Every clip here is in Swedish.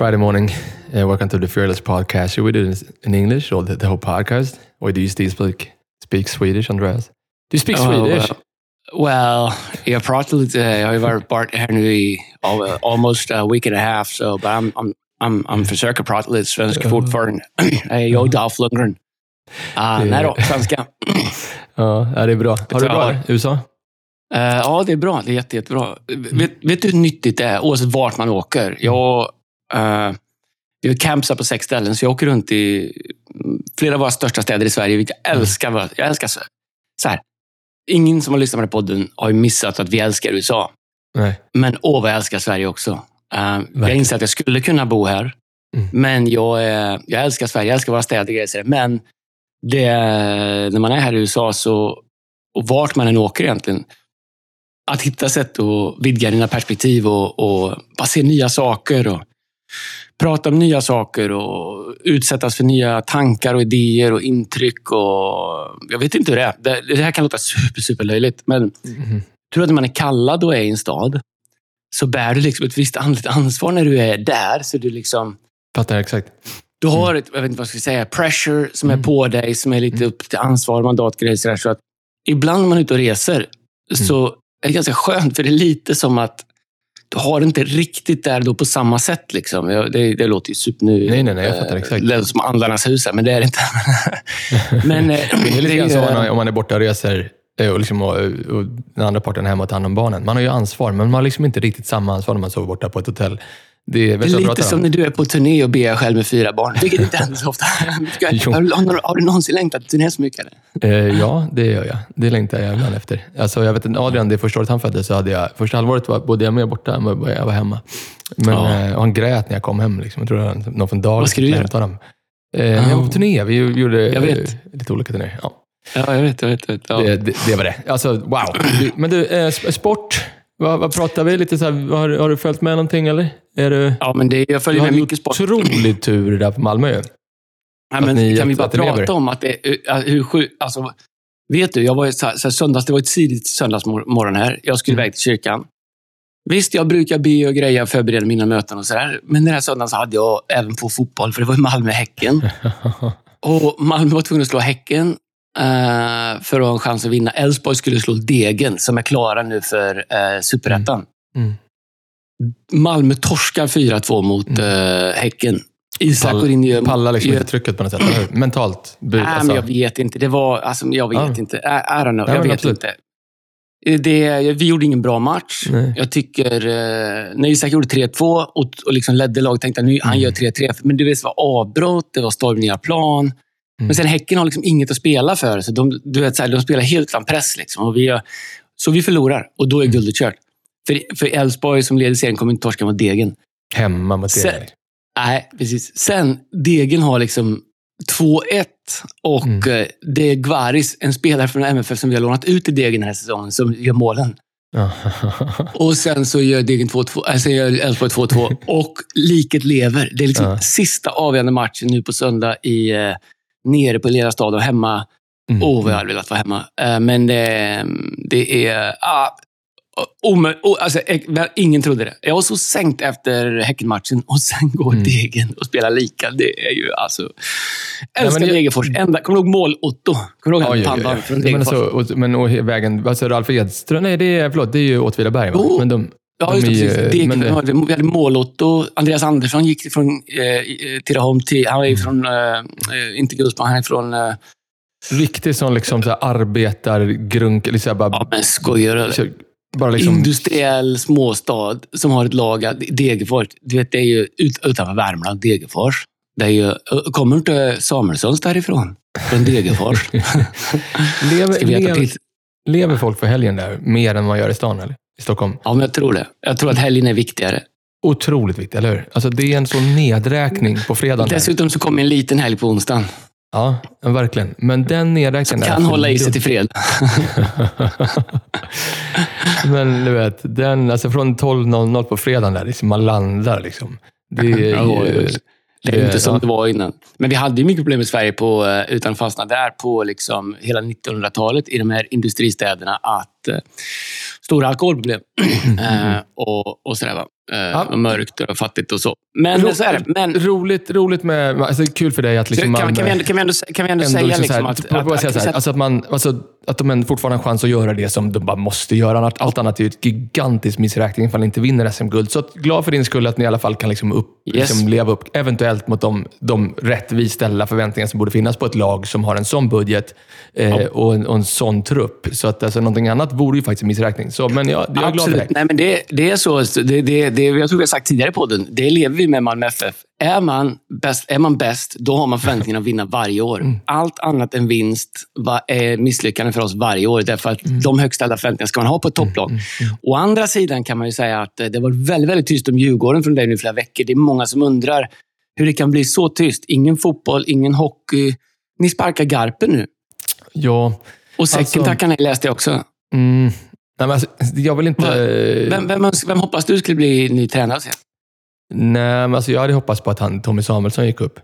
Friday morning. Uh, welcome to the Fearless podcast. Should we do this in English or the, the whole podcast? Or do you still speak, speak Swedish, Andreas? Do you speak Oh, Swedish? well, well, jag pratar lite. Jag har ju varit bort här nu i almost a week and a half, so, but I'm, I'm, I'm, I'm försöker prata lite svenska fortfarande. Hej, jag är Dolph Lundgren. Uh, nej då, svenska. Ja, det är bra. Har du bra i USA? Eh, ja, det är bra. Det är jätte, jättebra. Vet, vet du hur nyttigt det är, oavsett vart man åker? Jag, uh, vi har campsar på sex ställen, så jag åker runt i flera av våra största städer i Sverige. vilket Jag älskar, vad- jag älskar så, så här. Ingen som har lyssnat på den podden har ju missat att vi älskar USA. Nej. Men åh, vad jag älskar Sverige också. Uh, jag inser att jag skulle kunna bo här. Mm. Men jag, eh, jag älskar Sverige, jag älskar våra städer. och grejer, så där. Men det, när man är här i USA, så, och vart man än åker egentligen, att hitta sätt att vidga dina perspektiv och, och bara se nya saker. Och prata om nya saker och utsättas för nya tankar och idéer och intryck. Och, jag vet inte hur det är. Det, det här kan låta super, super löjligt, men jag tror att när man är kallad och är i en stad, så bär du liksom ett visst andligt ansvar när du är där. Så du liksom... Fattar exakt. Du har ett, jag vet inte vad jag ska säga, pressure som Mm. är på dig, som är lite upp till ansvar, mandatgrejer. sådär. Så att ibland när man är ute och reser, Mm. så är det ganska skönt, för det är lite som att har det inte riktigt där då på samma sätt. Liksom. Det, det låter ju super... Nu, Nej, nej, nej, jag fattar eh, exakt. Det som andlarnas hus men det är det inte. men, eh, Det är lite grann så om man, om man är borta och reser eh, och, liksom, och, och den andra parten är hemma och tar hand om barnen. Man har ju ansvar, men man har liksom inte riktigt samma ansvar när man sover borta på ett hotell. Det är, Det är lite som om? när du är på turné och ber själv med fyra barn. Vilket inte händer så ofta. Har, har, du någonsin längtat till turné så mycket? Eh, ja, det gör jag. Det längtar jag ibland efter. Alltså, jag vet att Adrian, det första året han föddes, så hade jag, första halvåret var, bodde jag med borta, jag var hemma. Men, Ja. eh, och han grät när jag kom hem. Liksom. Jag tror var någon från som göra? hämtade honom. Eh, Jag var på turné. Vi gjorde lite olika turnéer. Ja. Ja, jag vet. Jag vet, jag vet. Ja. Det, det, det var det. Alltså, wow. Men du, eh, sp- sport. Vad, vad pratar vi? Lite så här, har, har du följt med någonting eller? Är du, ja, men det, jag du följer med mycket sport. otrolig tur där på Malmö att men ni- kan vi bara prata om att det, hur sjukt... Alltså, vet du, jag var så här, så här, söndags, det var ett tidigt söndagsmorgon här. Jag skulle Mm. iväg till kyrkan. Visst, jag brukar be och greja, förbereda mina möten och sådär. Men den här söndagen så hade jag även på fotboll, för det var Malmö-Häcken. Och Malmö var tvungna att slå Häcken eh, för att ha en chans att vinna. Elfsborg skulle slå Degen, som är klara nu för uh, superettan. Mm. Malmö torskar 4-2 mot uh, Häcken. Isak Pall- går in gör... Pallar liksom inte trycket på något sätt, eller? Mentalt. Bu- Nej, alltså. jag vet inte. Det var... Alltså, jag vet Ja. inte. I, I don't know. Nej, jag vet absolut. inte. Det, vi gjorde ingen bra match. Nej. Jag tycker... Eh, när Isak gjorde 3-2 och, och liksom ledde laget tänkte jag nu han Mm. gör 3-3. Men det var avbrott, det var stormningar plan. Mm. Men sen Häcken har liksom inget att spela för. Så de, du vet, så här, de spelar helt utan press. Liksom. Och vi, så vi förlorar och då är Mm. guldet kört. För, Elfsborg som leder serien kommer inte torska mot Degen. Hemma mot det. Nej, precis. Sen, Degen har liksom 2-1 och Mm. eh, det är Gvaris, en spelare från MFF som vi har lånat ut i Degen den här säsongen, som gör målen. Och sen så gör Degen 2-2, äh, sen gör Elfsborg 2-2 och liket lever. Det är liksom sista avgörande matchen nu på söndag i, eh, nere på Lera stad och hemma. Mm. Åh, vad jag hade velat vara hemma. Eh, Men eh, det är... Ah, alltså, eh, ingen trodde det. Jag var så sänkt efter Häckenmatchen och sen går Mm. Degen och spelar lika. Det är ju alltså... Älskar men det- Degerfors. Enda, kommer du ihåg mål-Otto? Kommer du ihåg oj, pandan oj. från Men, Degerfors? alltså, och, men och vägen, alltså Ralf Edström, nej det är, förlåt, det är ju Åtvidaberg? Jo. Men de, Ja, just det. Precis. Degen, men det- Vi hade mål-Otto. Andreas Andersson gick från eh, Tidaholm till... Han är Mm. från... Eh, inte Gullspång, han är från... Eh, riktigt sån liksom, så här, arbetargrunk, bara, ja, men skojar du? Bara liksom, Industriell småstad som har ett lager. Degerfors, du vet, det är ju ut, utanför Värmland, Degerfors. Det är ju, kommer inte Samuelssons därifrån? Från Degerfors? lever, lever, lever folk för helgen där mer än man gör i stan, eller? I Stockholm? Ja, men jag tror det. Jag tror att helgen är viktigare. Otroligt viktigt, eller hur? Alltså det är en sån nedräkning på fredagen. Dessutom så kommer en liten helg på onsdagen. Ja, verkligen. Men den nedräkningen... Kan hålla i sig till fred. Men du vet, den, alltså från 12.00 på fredagen, där, liksom, man landar liksom. Det är Ja. Det är inte som ja. det var innan. Men vi hade ju mycket problem i Sverige, på, eh, utan att fastna där, på liksom hela 1900-talet i de här industristäderna. Att eh, stora alkoholproblem. eh, och, och sådär. Va? Eh, Ja. och mörkt och fattigt och så. Men Ro- så är det. Men, Roligt, roligt med... Alltså, kul för dig att liksom kan, man... kan, vi ändå, kan vi ändå, kan vi ändå ändå säga liksom liksom här, att... på- att, säga så här, att, alltså att, man, alltså att de fortfarande har en chans att göra det som de bara måste göra. Allt- Allt annat är ju ett gigantisk missräkning ifall ni inte vinner SM-guld. Så att, glad för din skull att ni i alla fall kan liksom upp, Yes. liksom leva upp eventuellt mot de, de rättvist ställda förväntningar som borde finnas på ett lag som har en sån budget eh, och, en, och en sån trupp. Så att alltså, någonting annat vore ju faktiskt en missräkning. Så, men jag, jag är glad för Absolut. dig. Nej, men det, det är så. Det, det, det, jag tror vi har sagt tidigare på den. Det lever vi med Malmö FF. Är man bäst, är man bäst då har man förväntningen att vinna varje år. Mm. Allt annat än vinst är misslyckande för oss varje år. Därför att Mm. de högst ställda förväntningarna ska man ha på ett topplag. Å andra sidan kan man ju säga att eh, det var väldigt, väldigt tyst om Djurgården från dig nu i flera veckor. Det är många som undrar hur det kan bli så tyst. Ingen fotboll, ingen hockey. Ni sparkar Garpen nu. Ja, Och säcken Alltså- tackar nej, läste jag också. Mm, nej, men alltså, jag vill inte... Vem, vem, vem hoppas du skulle bli ny tränare? sen? Nej, men alltså, jag hade hoppats på att han, Tommy Samuelsson gick upp.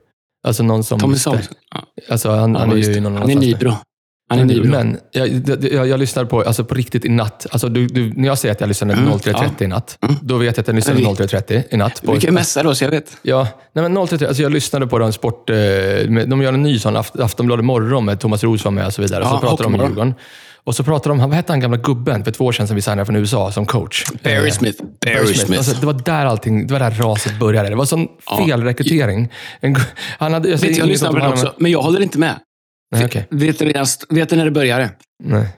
Alltså någon som... Tommy Samuelsson. Ja. Alltså, han, Ja, han är ju någon Han är annanstans. Nybro. Han är Nybro. Men jag, jag, jag, lyssnade på, alltså på riktigt i natt. Alltså du, du, när jag säger att jag lyssnade Mm, 03.30 i natt, Mm. då vet jag att jag lyssnade Men vi- 03.30 i natt. På, Vi kan ju messa då, så jag vet. ja, nej men 03.30, alltså jag lyssnade på den sport... Eh, de gör en ny sån, Aft- Aftonbladet morgon med Thomas Roos var med och så vidare. Ja, så pratar de om. Djurgården. Och så pratar de, han- vad hette han gamla gubben för två år sedan som vi signade från USA som coach? Barry Eh, Smith. Barry Barry Smith. Alltså, det var där allting, det var där raset började. Det var sån Ja. felrekrytering. En, han hade, jag Vet, om på den också, men jag håller inte med. Nej, okej. Vet, du, vet du när det började? Nej.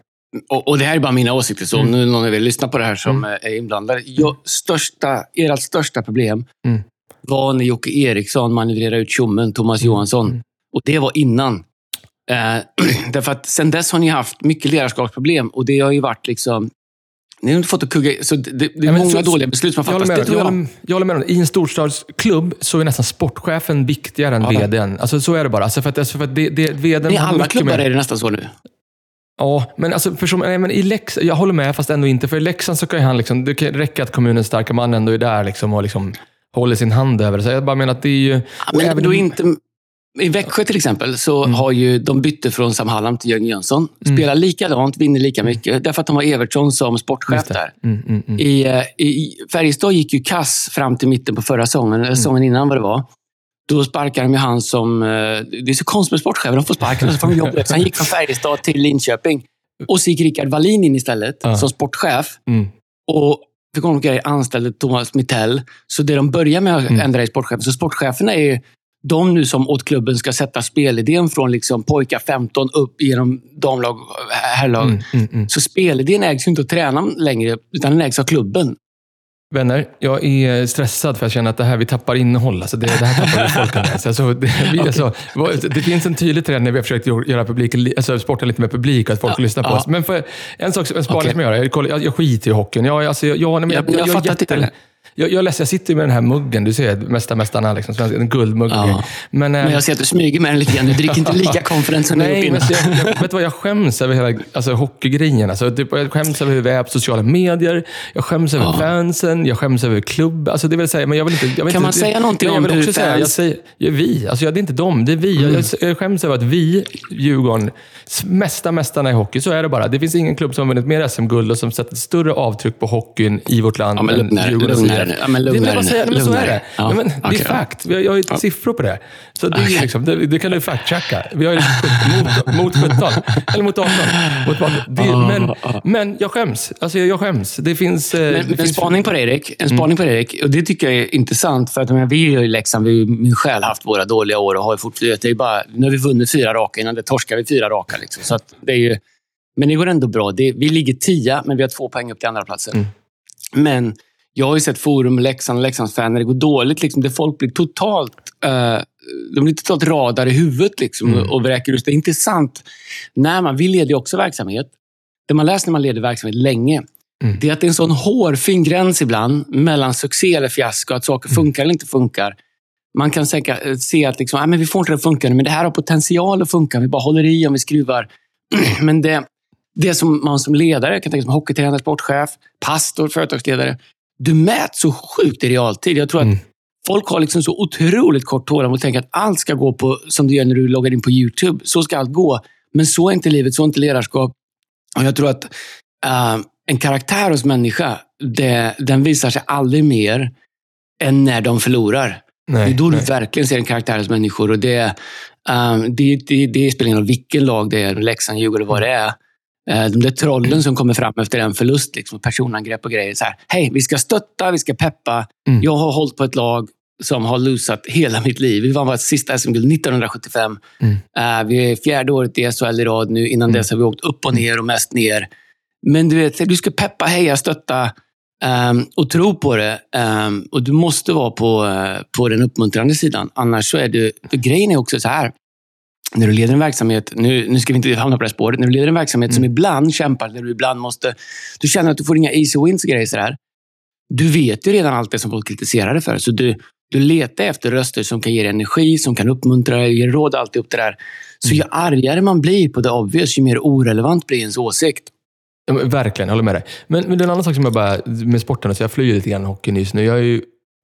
Och, och det här är bara mina åsikter, så om nu någon vill lyssna på det här som eh, är inblandad. Jag, största, ert största problem Mm. var när Jocke Eriksson manövrerade ut tjommen Thomas Johansson. Mm. Och det var innan. Eh, därför att sen dess har ni haft mycket ledarskapsproblem och det har ju varit liksom... Ni har inte fått att kugga så det, det, är Ja, många så- dåliga beslut som har Jag fattats. med, jag, tror jag. håller, jag håller med om. I en storstadsklubb så är nästan sportchefen viktigare än Ja. vdn. Alltså, så är det bara. Alltså, för att, alltså, för att det, det, vdn I alla klubbar mer- är det nästan så nu. Ja, men, alltså, för som, nej, men i Leksand, jag håller med, fast ändå inte. För i Leksand så kan han liksom, det kan räcka att kommunens starka man ändå är där liksom, och liksom, håller sin hand över det. Så jag bara menar att det är ju... Ja, Men även då i- inte, I Växjö till exempel så Mm. har ju de bytte från Sam Hallam till Jörgen Jönsson. Spelar likadant, vinner lika mycket. Därför att de har Evertsson som sportchef där. Mm, mm, mm. I, eh, i Färjestad gick ju kass fram till mitten på förra säsongen, Mm. eller säsongen innan vad det var. Då sparkade de ju han som... eh, Det är så konstigt med sportchefer. De får sparken och så får de jobb. Så han gick från Färjestad till Linköping. Och så gick Rickard Wallin in istället Ja. som sportchef. Mm. Och för anställde Thomas Mittell. Så det de börjar med att Mm. ändra i sportchefen. Så sportcheferna är ju de nu som åt klubben ska sätta spelidén från liksom pojkar 15 upp genom damlag, herrlag. Mm, mm, mm. Så spelidén ägs ju inte av tränaren längre, utan den ägs av klubben. Vänner, jag är stressad för jag känner att det här, vi tappar innehåll. Alltså det, det här tappar folk med. Alltså, det, vi, alltså, det finns en tydlig trend när vi har försökt göra publik, alltså sporten lite mer publik och att folk Ja, lyssnar på ja. oss. Men för, en sak, en spaning Okej. som jag gör, jag, jag, jag skiter i hockeyn. Jag, alltså, jag, jag, nej, men Jag- jag är fattar inte. Jag, jag, läser, jag sitter med den här muggen, du ser, Mästa Mästarna, liksom, svensk- en guldmugg. Ja. Men, eh, Men jag ser att du smyger med den lite grann. Du dricker inte lika confident som du gjort Nej, innan. jag, jag, vet vad? Jag skäms över hela alltså, hockeygrejen. Alltså, typ, jag skäms över hur vi är på sociala medier. Jag skäms över Ja. fansen. Jag skäms över klubb. Alltså, det vill säga, men jag vill inte, jag vill Kan inte, man säga någonting men jag om hur säga, fans- jag säger, ja, vi. Alltså, ja, det är inte dem, det är vi. Mm. Jag, jag skäms över att vi, Djurgården, mesta mästarna i hockey. Så är det bara. Det finns ingen klubb som har vunnit mer SM-guld och som sätter större avtryck på hockeyn i vårt land Ja, men än lugna nu. Ja, men Det är lugna bara säga, men så är det. Ja, men, det är fakt. Vi har, jag har ju Ja. siffror på det. Så det, ju Okej. liksom, det, det kan du fact-checka. Vi har ju mot, mot 17, eller mot 18. Mot 18. Det, Ah, men, ah. men jag skäms. Alltså, jag skäms. Det finns... eh, Men, det men en finns spaning på dig, Erik. En spaning på dig, Erik. Och det tycker jag är intressant. För att men, vi har i Leksand, vi har ju min själ haft våra dåliga år och har ju fortfarande... Det är bara, nu har vi vunnit fyra raka, innan det torskar vi fyra raka. Liksom. Så det är ju, men det går ändå bra. Det, vi ligger tia, men vi har två poäng upp till andra platsen. Mm. Men jag har ju sett forum Leksand och Leksandsfan när det går dåligt. Liksom, där folk blir totalt... eh, de blir totalt radar i huvudet liksom, Mm. och vräker ut. Det är intressant. När man, vi leder ju också verksamhet. Det man läser när man leder verksamhet länge, Mm. det är att det är en sån hårfin gräns ibland mellan succé eller fiasko. Att saker funkar eller inte funkar. Man kan säkert se att liksom, ah, men vi får inte det att funka nu, men det här har potential att funka. Vi bara håller i om vi skruvar. men det, det som man som ledare, jag kan tänka som hockeytränare, sportchef, pastor, företagsledare. Du mäts så sjukt i realtid. Jag tror att Mm. folk har liksom så otroligt kort tålamod och tänker att allt ska gå på som du gör när du loggar in på YouTube. Så ska allt gå. Men så är inte livet, så är inte ledarskap. Och jag tror att uh, en karaktär hos människa, det, den visar sig aldrig mer än när de förlorar. Nej, det är då nej. du verkligen ser en karaktär hos människor. Och det, um, det, det, det spelar ingen roll vilken lag det är, Leksand, Djurgården, vad det är. Uh, de där trollen som kommer fram efter en förlust, liksom, personangrepp och grejer. Så här, Hej, vi ska stötta, vi ska peppa. Mm. Jag har hållit på ett lag som har losat hela mitt liv. Vi vann vårt sista SM-guld 1975. Mm. Uh, vi är fjärde året i SHL i rad nu. Innan mm. dess har vi åkt upp och ner och mest ner. Men du vet, du ska peppa, heja, stötta um, och tro på det. Um, och du måste vara på, uh, på den uppmuntrande sidan. Annars så är du... För grejen är också så här. När du leder en verksamhet, nu, nu ska vi inte hamna på det här spåret, när du leder en verksamhet mm. som ibland kämpar, där du ibland måste... Du känner att du får inga easy wins och grejer. Så där. Du vet ju redan allt det som folk kritiserar dig för. Så du, du letar efter röster som kan ge dig energi, som kan uppmuntra dig, ge råd, alltihop det där. Så ju mm. argare man blir på det obvious, ju mer orelevant blir ens åsikt. Ja, verkligen, jag håller med dig. Men, men det är en annan sak som jag bara, med sporten, så jag flyger lite grann hockey nyss nu. Jag är ju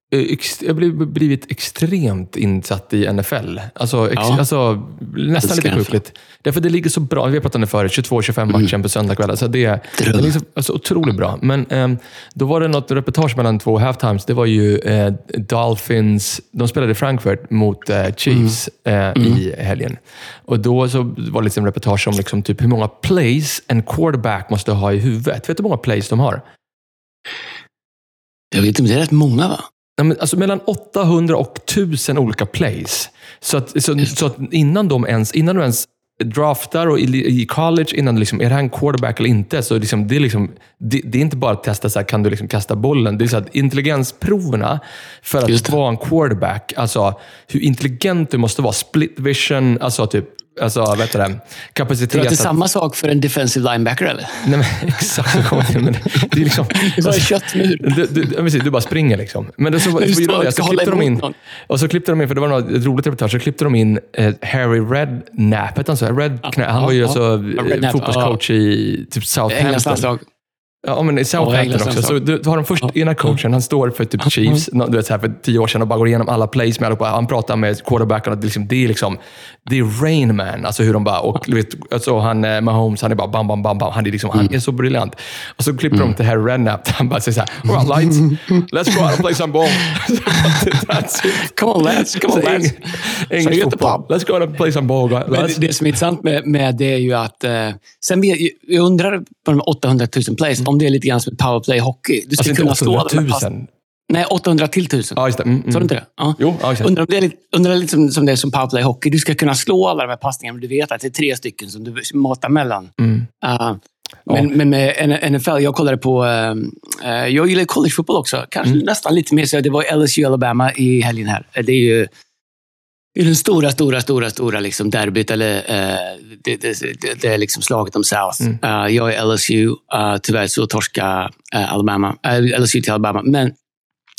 jag har blivit extremt insatt i NFL. Alltså, ex, ja. alltså nästan lite sjukligt. Därför det ligger så bra. Vi har pratat om det förut. 22-25 mm. matchen på söndagkväll. Alltså det, det ligger så alltså, otroligt bra. Men eh, då var det något reportage mellan två halftimes. Det var ju eh, Dolphins. De spelade i Frankfurt mot eh, Chiefs mm. mm. i helgen. Och Då så var det liksom reportage om liksom typ hur många plays en quarterback måste ha i huvudet. Vet du hur många plays de har? Jag vet inte, det är rätt många va? Alltså mellan 800 och 1000 olika plays. Så att, så, så att innan, de ens, innan du ens draftar och i, i college, innan du liksom, är det här en quarterback eller inte? Så liksom, det, är liksom, det, det, är inte bara att testa, så här, kan du liksom kasta bollen? Det är så att intelligensproverna för att vara en quarterback, alltså hur intelligent du måste vara, split vision, alltså typ Alltså, vet du det? Kapacitet. Tror du att det är samma sak för en defensive linebacker, eller? Nej, men exakt. Men det är liksom... Det är bara en köttmur. Du, du, du, bara springer liksom. Men det så, så, så, så klippte de in, och så klippte de in, för det var något, ett roligt reportage, så klippte de in eh, Harry Redknapp, hette han så? Red, han var ju ja, alltså, ja. fotbollscoach i typ Southampton. Ja, men i Southampton också. Så du, du, har de först, ena coachen, han står för typ Chiefs, du vet, så här för tio år sedan och bara går igenom alla plays med allihopa. Han pratar med quarterbacken. Det, liksom, det är liksom, det är Rain Man. Alltså hur de bara, och vet, alltså han, eh, Mahomes, han är bara bam, bam, bam, bam. Han är, liksom, han är så briljant. Och så klipper mm. de till Harry Redknapp. Han bara säger såhär, All right, lights, let's go out and play some ball. come on lads, come on lads. English fotboll. Let's go out and play some ball. Det, det som är intressant med, med det är ju att, eh, sen vet, jag undrar på de 800 000 plays, mm om det är lite grann som ett powerplay-hockey. Du ska alltså kunna slå 800 000? Nej, 800 till 1000. Ja, just det. Mm, mm. Sa du inte det? Ja. Jo, ja, undrar om det är lite, undrar lite som, som det är som powerplay-hockey. Du ska kunna slå alla de här passningarna, men du vet att det är tre stycken som du matar mellan. Mm. Uh, men, men med NFL, jag kollade på... Uh, jag gillar collegefotboll också. Kanske mm. nästan lite mer så. Det var LSU Alabama i helgen här. Det är ju det är den stora, stora, stora, stora liksom derbyt. Eller, uh, det, det, det, det, är liksom slaget om South. Mm. Uh, jag är LSU. Uh, tyvärr så torskade uh, Alabama, LSU till Alabama. Men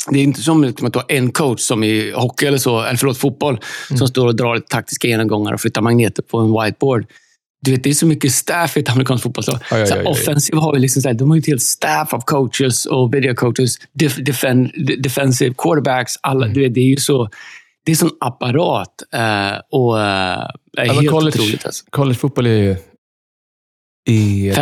det är inte som liksom att du har en coach som i hockey eller så, eller förlåt, fotboll, mm. som står och drar taktiska genomgångar och flyttar magneter på en whiteboard. Du vet, det är så mycket staff i ett amerikanskt fotbollslag. Ja, ja, ja, offensiv har vi liksom så här, de har ju helt staff av coaches och video coaches, def, defend, defensive quarterbacks. Alla, mm. du vet, det är ju så det är sån apparat. Uh, och, är ja, helt college, otroligt. Alltså. Collegefotboll är ju i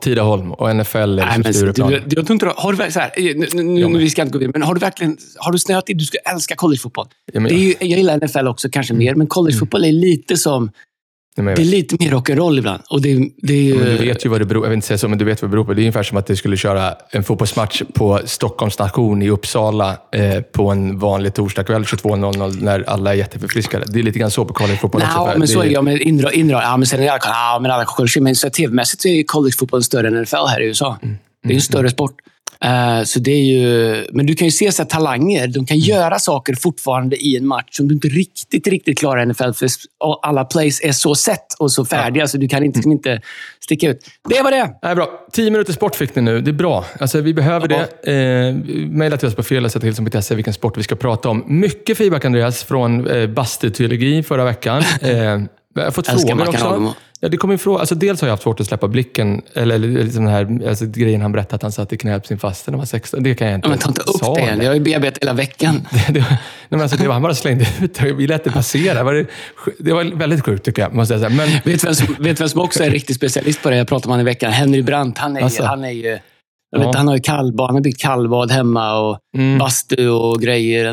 Tidaholm och NFL är Nej, men, Stureplan. Du, du, du, har du, så här, nu, nu, nu, vi ska inte gå vidare, men har du verkligen har du snöat in? Du skulle älska collegefotboll. Ja, men, jag gillar NFL också, kanske mer, men collegefotboll mm. är lite som Nej, det är lite mer rock'n'roll ibland. Och det, det är ju... du vet ju vad det beror Jag vill inte säga så, men du vet vad det beror på. Det är ungefär som att du skulle köra en fotbollsmatch på Stockholms station i Uppsala eh, på en vanlig torsdagkväll 22.00 när alla är jätteförfriskade. Det är lite grann så på collegefotboll också. Ja, men så är det. Ja, men inre, inre, ja, men sen är det, ja, men alla men tv-mässigt är collegefotbollen större än NFL här i USA. Mm. Det är en större sport. Uh, så det är ju, men du kan ju se så talanger. De kan mm. göra saker fortfarande i en match som du inte riktigt, riktigt klarar i NFL. För alla plays är så sett och så färdiga, ja. så du kan inte, mm. inte sticka ut. Det var det! Nej, bra. Tio minuter sport fick ni nu. Det är bra. Alltså, vi behöver ja. det. Eh, Mejla till oss på fredagsatillsom.se vilken sport vi ska prata om. Mycket feedback, Andreas, från eh, Bastuteologi förra veckan. Eh, jag har fått frågor också. Ja, det kommer fråga, alltså dels har jag haft svårt att släppa blicken, eller, eller den här alltså, grejen han berättade att han satt i knät på sin faste när han var 16. Det kan jag inte ja, men ta inte upp det igen. Jag har ju bearbetat hela veckan. det, det, men alltså, det var, han bara slängde ut det. Vi lät det passera. Det var, det var väldigt sjukt tycker jag, måste jag säga. Men... Vet du vem, vem som också är riktig specialist på det? Jag pratade med honom i veckan. Henry Brandt. Han är, alltså. han är ju... Jag vet, ja. Han har ju kallbad, han har byggt kallbad hemma och mm. bastu och grejer.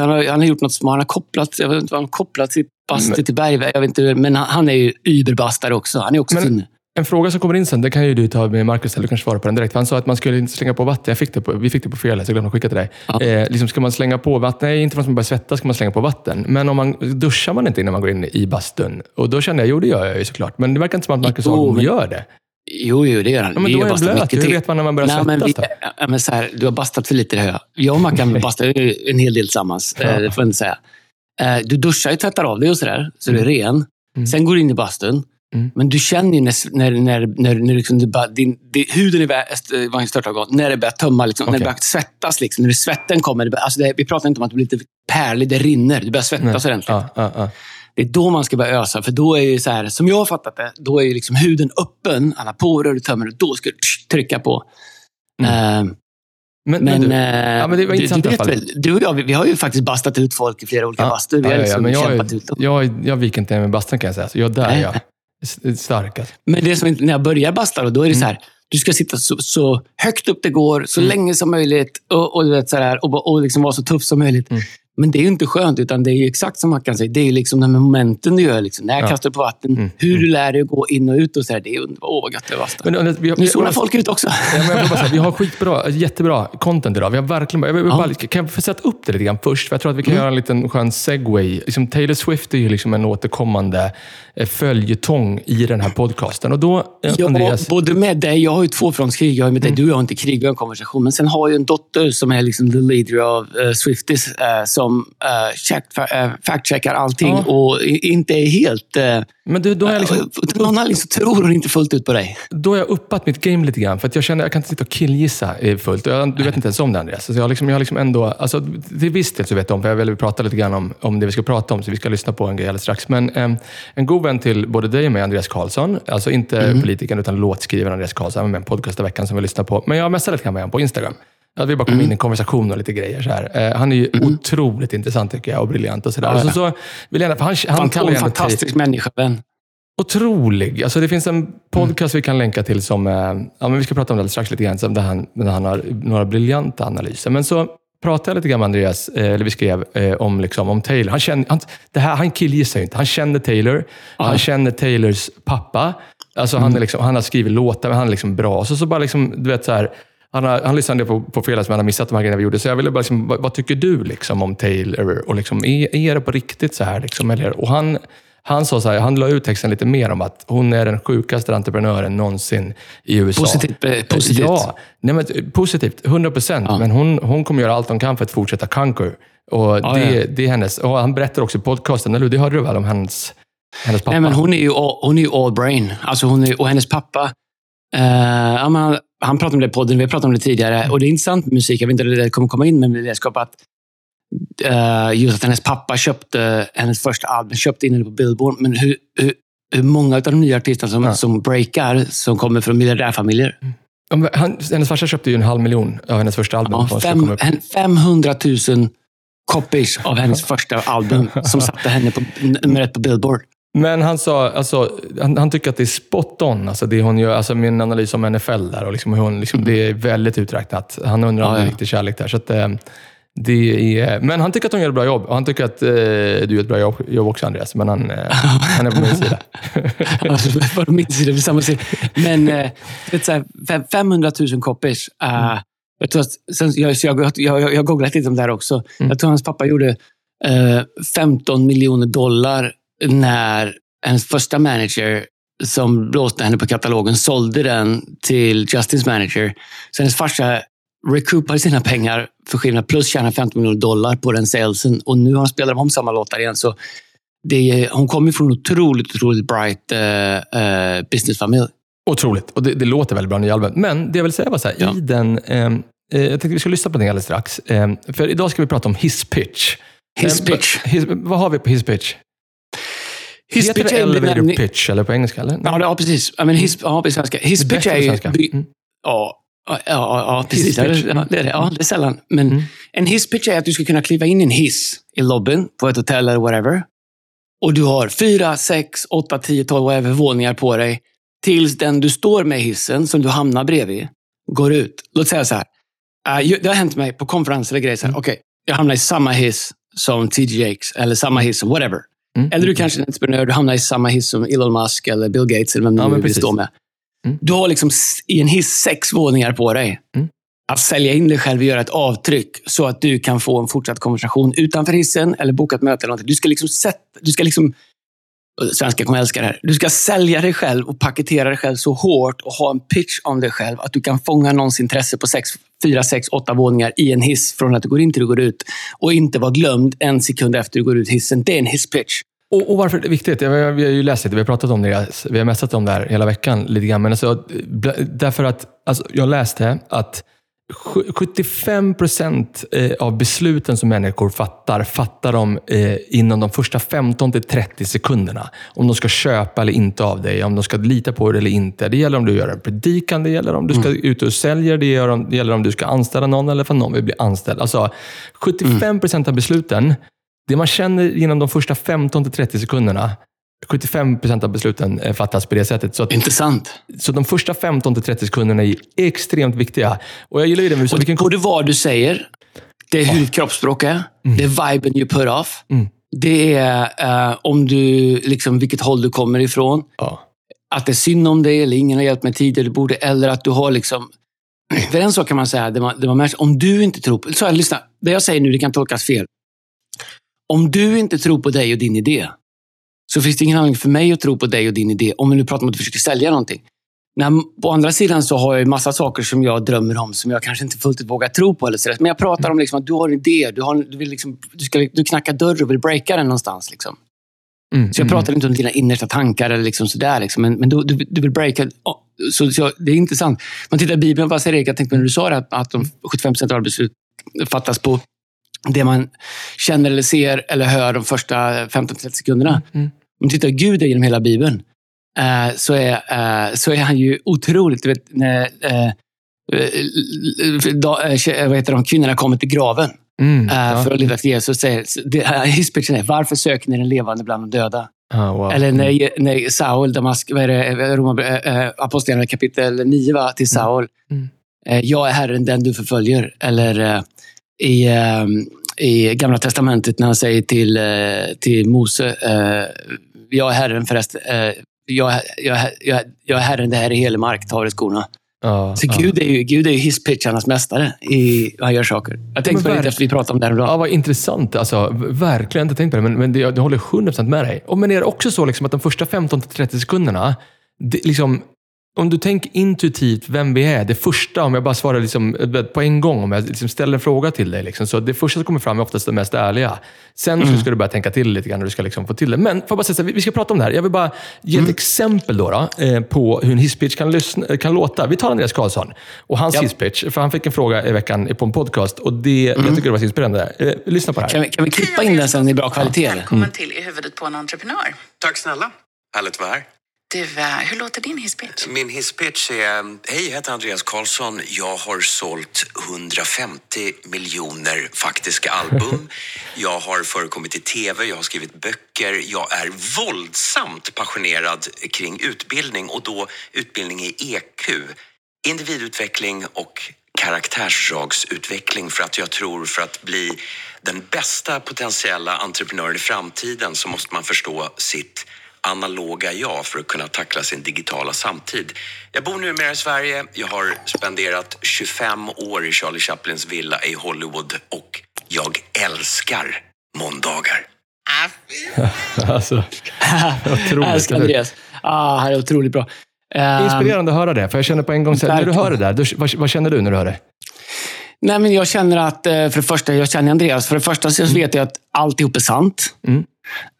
Han har, han har gjort något smart. Han har kopplat, jag vet inte vad han har kopplat sitt bastu men, till bergväg. Jag vet inte, men han, han är ju überbastare också. Han är också men, fin. En fråga som kommer in sen, det kan ju du ta med Marcus, eller kanske svara på den direkt. Han sa att man skulle inte slänga på vatten. Jag fick det på, vi fick det på fel, så jag glömde skicka till dig. Ja. Eh, liksom ska man slänga på vatten? Nej, inte för att man börjar svettas ska man slänga på vatten. Men om man duschar man inte innan man går in i bastun? Och då kände jag, jo det gör jag ju såklart. Men det verkar inte som att Marcus men... gör det. Jo, jo, det gör han. Ja, men då är jag blöt. Hur vet man när man börjar Nej, svettas? Men vi, ja, men så här, du har bastat för lite, det hör jag. Jag och Mackan bastar en hel del tillsammans. Ja. Eh, det får jag inte säga. Eh, du duschar ju, tvättar av dig och sådär, så mm. du är ren. Mm. Sen går du in i bastun. Mm. Men du känner ju när, när, när, när, när liksom du bara, din, din, huden i vagnsstörtorgan, när det börjar tömma, liksom, okay. när det börjar svettas. Liksom, när svetten kommer. Det, alltså det, vi pratar inte om att du blir lite pärlig, det rinner. Du börjar svettas ordentligt. Ja, ja, ja. Det är då man ska börja ösa. För då är ju så här, som jag har fattat det, då är ju liksom huden öppen, alla porer du tömmer. Då ska du trycka på. Mm. Uh, men, men, du, eh, ja, men det var intressant du, du, väl, du och jag, vi, vi, har ju faktiskt bastat ut folk i flera olika ja, bastur. Vi har ja, liksom ja, kämpat jag, ut dem. Jag, jag viker inte med bastun kan jag säga. Så jag, där är jag starkast. Men det som när jag börjar basta, då, då är det mm. så här. Du ska sitta så, så, högt upp det går, så mm. länge som möjligt och, och, vet, så här, och, och liksom vara så tuff som möjligt. Mm. Men det är ju inte skönt, utan det är exakt som Mackan säger. Det är liksom de momenten du gör. Liksom. När jag ja. kastar på vatten, mm. hur du lär dig att gå in och ut. och så här, Det är underbart. Åh, vad gött det var. Men, vi nu zonar folk ut också. Ja, men jag säga, vi har skitbra, jättebra content idag. Vi har verkligen, jag vill ja. bara, kan jag få sätta upp det lite grann först? För jag tror att vi kan mm. göra en liten skön segway. Liksom Taylor Swift är ju liksom en återkommande eh, följetong i den här podcasten. Och då, eh, ja, Andreas... både med dig, jag har ju två frontskrig. Jag har med dig, mm. du har inte krig, vi har en konversation. Men sen har jag en dotter som är liksom the leader of uh, Swifties, uh, som uh, Eh, fact-checkar allting ja. och inte är helt... Eh, Men du, då har jag liksom, någon anledning så tror hon inte fullt ut på dig. Då har jag uppat mitt game lite grann. För att jag känner jag kan inte sitta och killgissa fullt. Jag, du vet inte ens om det Andreas. Så jag, liksom, jag har liksom ändå, alltså, till viss del så vet jag om, för jag vill prata lite grann om, om det vi ska prata om. Så vi ska lyssna på en grej alldeles strax. Men eh, en god vän till både dig och mig, Andreas Karlsson. Alltså inte mm. politikern utan låtskrivaren Andreas Karlsson. med en podcast i veckan som vi lyssnar på. Men jag messade lite grann med honom på Instagram. Att vi bara kom mm. in i en konversation och lite grejer. Så här. Eh, han är ju mm. otroligt intressant tycker jag och briljant. Och så där. Ja, ja. Och så, så vill jag, han, han Fant, fantastisk människa, vän. Otrolig. Alltså det finns en podcast mm. vi kan länka till som, eh, ja, men vi ska prata om det strax lite grann, som där han, där han har några briljanta analyser. Men så pratade jag lite grann med Andreas, eh, eller vi skrev, eh, om, liksom, om Taylor. Han, känner, han, det här, han killgissar ju inte. Han känner Taylor. Ja. Han känner Taylors pappa. Alltså mm. han, är liksom, han har skrivit låtar, men han är liksom bra. Så, så bara liksom, du vet så här, han, har, han lyssnade på, på fredags, men han har missat de här grejerna vi gjorde. Så jag ville bara, liksom, vad, vad, tycker du liksom, om Taylor? Och liksom, är, är det på riktigt så här? Liksom, eller? Och han, han sa så här, han la ut texten lite mer om att hon är den sjukaste entreprenören någonsin i USA. Positivt? Eh, positivt. Ja, nej, men, positivt. 100 procent. Ja. Men hon, hon kommer göra allt hon kan för att fortsätta conquer. Och ja, det, ja. det är hennes. Och han berättar också i podcasten, eller Det hörde du väl om hennes, hennes pappa? Nej, men hon är ju all, hon är all brain. Alltså hon är, och hennes pappa ja, man, han pratade om det i podden, vi har pratat om det tidigare. Och det är intressant med musik, jag vet inte om det kommer komma in, men det är att uh, just att hennes pappa köpte hennes första album, köpte in henne på Billboard. Men hur, hur, hur många av de nya artisterna som, ja. som breakar, som kommer från miljardärfamiljer? Mm. Han, hennes farsa köpte ju en halv miljon av hennes första album. Ja, fem, 500 000 copies av hennes första album som satte henne på nummer ett på Billboard. Men han sa, alltså, han, han, tycker att det är spot on, alltså det hon gör, alltså min analys om NFL där. Och liksom hon, liksom, det är väldigt uträknat. Han undrar om ja, det är riktig kärlek där. Så att, eh, det är, men han tycker att hon gör ett bra jobb. Och han tycker att eh, du gör ett bra jobb, jobb också, Andreas. Men han, eh, han är på min sida. på min sida, på samma sida. Men eh, vet, så här, 500 000 copies. Uh, jag, tror att, sen, jag, jag, jag, jag har googlat lite om det här också. Mm. Jag tror hans pappa gjorde uh, 15 miljoner dollar när hennes första manager som blåste henne på katalogen sålde den till Justins manager. Så hennes farsa recoupade sina pengar för skillnad plus tjänade 50 miljoner dollar på den salesen. Och nu har han spelat om samma låtar igen. Så det hon kommer från en otroligt, otroligt bright uh, uh, businessfamilj. Otroligt. Och det, det, låter väldigt bra, nya albumet. Men det jag vill säga var så här, ja. i den... Eh, jag tänkte vi ska lyssna på den alldeles strax. Eh, för idag ska vi prata om his pitch. His pitch. His, vad har vi på his pitch? His Heter pitch det elevator pitch eller på engelska? Eller? Ja, ja precis. I mean, his, ja, på svenska. His pitch är ju... Mm. Ja, Ja, precis. Ja, det är det. Ja, det är sällan. Men mm. en hisspitch är att du ska kunna kliva in i en hiss i lobbyn på ett hotell eller whatever. Och du har fyra, sex, åtta, tio, tolv, whatever våningar på dig. Tills den du står med hissen, som du hamnar bredvid, går ut. Låt säga så här. Uh, det har hänt mig på konferenser eller grejer. Mm. okay, jag hamnar i samma hiss som TJ Jakes eller samma hiss som whatever. Mm. Eller du kanske är en entreprenör, du hamnar i samma hiss som Elon Musk eller Bill Gates eller vem ja, du vill stå med. Mm. Du har liksom i en hiss sex våningar på dig. Mm. Att sälja in dig själv och göra ett avtryck så att du kan få en fortsatt konversation utanför hissen eller boka ett möte. Eller något. Du ska liksom sätta, du ska liksom Svenska kommer älska det här. Du ska sälja dig själv och paketera dig själv så hårt och ha en pitch om dig själv att du kan fånga någons intresse på sex, fyra, sex, åtta våningar i en hiss från att du går in till du går ut. Och inte vara glömd en sekund efter du går ut hissen. Det är en hisspitch. Och, och varför är det viktigt? vi har ju läst lite, vi har pratat om det, vi har messat om det här hela veckan lite grann. Men alltså, därför att alltså, jag läste att 75 procent eh, av besluten som människor fattar, fattar de eh, inom de första 15 till 30 sekunderna. Om de ska köpa eller inte av dig, om de ska lita på dig eller inte. Det gäller om du gör en predikan, det gäller om du ska mm. ut och sälja, det gäller om du ska anställa någon eller om någon vill bli anställd. Alltså, 75 procent av besluten, det man känner inom de första 15 till 30 sekunderna, 75 procent av besluten eh, fattas på det sättet. Så att, Intressant. Så de första 15-30 sekunderna är extremt viktiga. Och jag gillar ju det. Och vilken... Både vad du säger, det är hur ditt kroppsspråk är, mm. det är viben you put off. Mm. Det är uh, om du, liksom, vilket håll du kommer ifrån. Ja. Att det är synd om dig, eller ingen har hjälpt mig tidigare, du borde, eller att du har liksom... För en sak kan man säga, det man, det man märker, om du inte tror på... Så här, lyssna, det jag säger nu det kan tolkas fel. Om du inte tror på dig och din idé, så finns det ingen anledning för mig att tro på dig och din idé. Om vi nu pratar om att du försöker sälja någonting. När, på andra sidan så har jag massa saker som jag drömmer om som jag kanske inte fullt ut vågar tro på. Eller så Men jag pratar om liksom att du har en idé, du, har, du, vill liksom, du, ska, du knackar dörr och vill breaka den någonstans. Liksom. Mm, så jag mm. pratar inte om dina innersta tankar eller liksom sådär. Liksom. Men, men du, du, du vill breaka. Oh, så, så, det är intressant. Man tittar i Bibeln, vad säger? Jag tänkte när du sa det, att, att de 75 procent av beslut fattas på det man känner eller ser eller hör de första 15-30 sekunderna. Mm, mm om du tittar Gud genom hela Bibeln, eh, så, är, eh, så är han ju otroligt... vet, när, eh, eh da, eh, vad heter de, kvinnorna kommer till graven mm, eh, ja. för att leta efter Jesus. Hisspitchen är, varför söker ni den levande bland de döda? Oh, wow. Eller när, mm. när Saul, Damask, vad är det, Roma, äh, Apostlagärningarna kapitel 9, va, till mm. Saul. Mm. Mm. jag är Herren, den du förföljer. Eller i i Gamla Testamentet när han säger till, till Mose, jag är Herren förresten. Eh, jag, jag, jag, jag är Herren, det här är hela mark, ta i skorna. Ja, så ja. Gud är ju, Gud är ju hisspitcharnas mästare i han gör saker. Jag tänkte på det efter vi pratade om det häromdagen. Ja, vad intressant. Alltså, verkligen inte tänkt på det, men, men det, jag håller 100% med dig. Och, men är det också så liksom, att de första 15-30 sekunderna, det, liksom, om du tänker intuitivt vem vi är, det första, om jag bara svarar liksom, på en gång, om jag liksom ställer en fråga till dig. Liksom, så det första som kommer fram är oftast det mest ärliga. Sen mm. ska du börja tänka till lite grann och du ska liksom få till det. Men får bara säga så här, vi ska prata om det här. Jag vill bara ge ett mm. exempel då, då eh, på hur en hisspitch kan, kan låta. Vi tar Andreas Karlsson och hans ja. hisspitch. För han fick en fråga i veckan på en podcast och det, mm. jag tycker det var så inspirerande. Eh, lyssna på det här. Kan vi, kan vi klippa in den sen i bra kvalitet? Välkommen till I huvudet på en entreprenör. Tack snälla. Härligt att vara här. Du, hur låter din hisspitch? Min hisspitch är, hej jag heter Andreas Karlsson. Jag har sålt 150 miljoner faktiska album. Jag har förekommit i tv, jag har skrivit böcker. Jag är våldsamt passionerad kring utbildning och då utbildning i EQ. Individutveckling och karaktärsdragsutveckling för att jag tror för att bli den bästa potentiella entreprenören i framtiden så måste man förstå sitt analoga jag för att kunna tackla sin digitala samtid. Jag bor numera i Sverige. Jag har spenderat 25 år i Charlie Chaplins villa i Hollywood och jag älskar måndagar. alltså, otroligt. älskar Andreas. Ah, det är otroligt bra. Um, Inspirerande att höra det, för jag känner på en gång, så när du hör det där, vad, vad känner du när du hör det? Nej, men jag känner att, eh, för det första, jag känner Andreas. För det första så vet jag att alltihop är sant. Mm.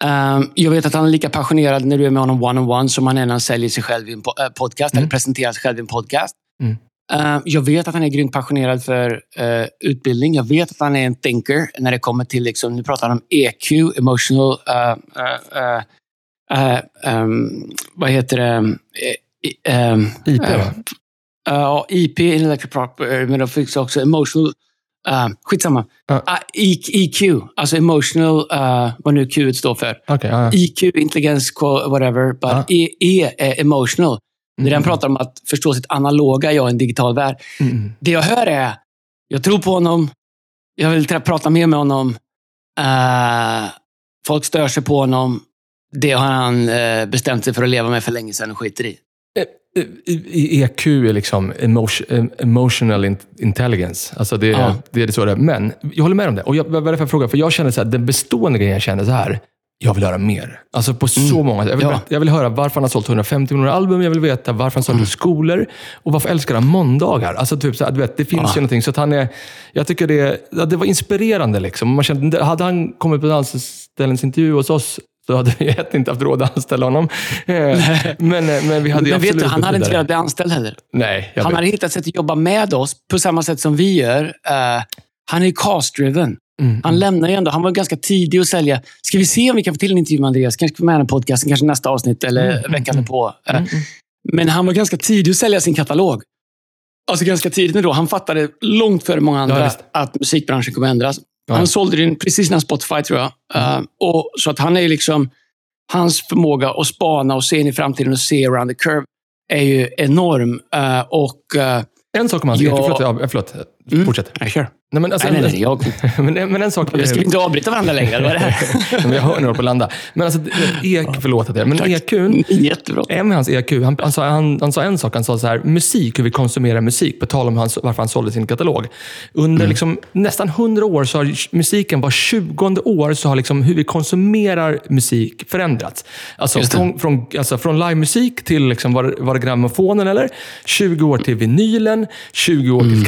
Um, jag vet att han är lika passionerad när du är med honom one-on-one som han är när han säljer sig själv i en äh, podcast mm. eller presenterar sig själv i en podcast. Mm. Uh, jag vet att han är grymt passionerad för uh, utbildning. Jag vet att han är en thinker när det kommer till, liksom, nu pratar han om EQ, emotional... Uh, um, vad heter det? IP, va? Uh, IP, intellectual property, men de finns också emotional... Uh, skitsamma. Ja. Uh, EQ, alltså emotional, uh, vad nu Q står för. Ja, ja. EQ, intelligens, whatever. But. E, e är emotional. Det är den Mm. pratar om att förstå sitt analoga jag i en digital värld. Mm. Det jag hör är, jag tror på honom, jag vill prata mer med honom. Uh, folk stör sig på honom. Det har han eh, bestämt sig för att leva med för länge sedan och skiter i. Eh, I- i- EQ är liksom emotion, eh, emotional in- intelligence. Alltså det, Ja. det är det så det är. Men jag håller med om det. Och jag, vad är det för fråga? För jag känner så här, den bestående grejen jag känner så här. Jag vill höra mer. Alltså på så Mm. många jag vill, Ja. jag vill höra varför han har sålt 150 miljoner album. Jag vill veta varför han sålt Mm. skolor. Och varför älskar han måndagar? Alltså typ så här, du vet, det finns Ja. ju någonting. Så att han är, jag tycker det, det var inspirerande. Liksom. Man kände, hade han kommit på en anställningsintervju hos oss så hade vi ett inte haft råd att anställa honom. Eh, men, eh, men vi hade Men vet absolut du, han hade inte velat bli anställd heller. Nej, Han vet. hade hittat sätt att jobba med oss på samma sätt som vi gör. Eh, han är cast-driven. Mm. Han lämnar ju ändå. Han var ganska tidig att sälja. Ska vi se om vi kan få till en intervju med Andreas? Kanske få med honom i podcasten, kanske nästa avsnitt eller Mm, veckan på. Mm, Men han var ganska tidig att sälja sin katalog. Alltså ganska tidigt ändå. Han fattade långt före många andra visst. att musikbranschen kommer ändras. Ja. Han sålde den precis innan Spotify, tror jag. Mm. Eh, och, så att han är liksom... Hans förmåga att spana och se in i framtiden och se around the curve är ju enorm. Eh, och... eh, En sak om hans Ja. Förlåt, förlåt. Mm. Fortsätt. jag kör. Nej, men, alltså, nej, nej, nej. Jag, men, men en sak... vi ska inte avbryta varandra längre. Vad är det här? men jag hör nu på landa. Men alltså, ek, förlåt att jag... Men Tack. EQn, Jättebra. en med hans EQ, han, han, sa, han, han sa en sak. Han sa så här, musik, hur vi konsumerar musik, på tal om hans, varför han sålde sin katalog. Under liksom, nästan hundra år så har musiken, var tjugonde år, så har liksom hur vi konsumerar musik förändrats. Alltså från, från, alltså från livemusik till, liksom, var, var det grammofonen eller? 20 år till vinylen, 20 år Mm. till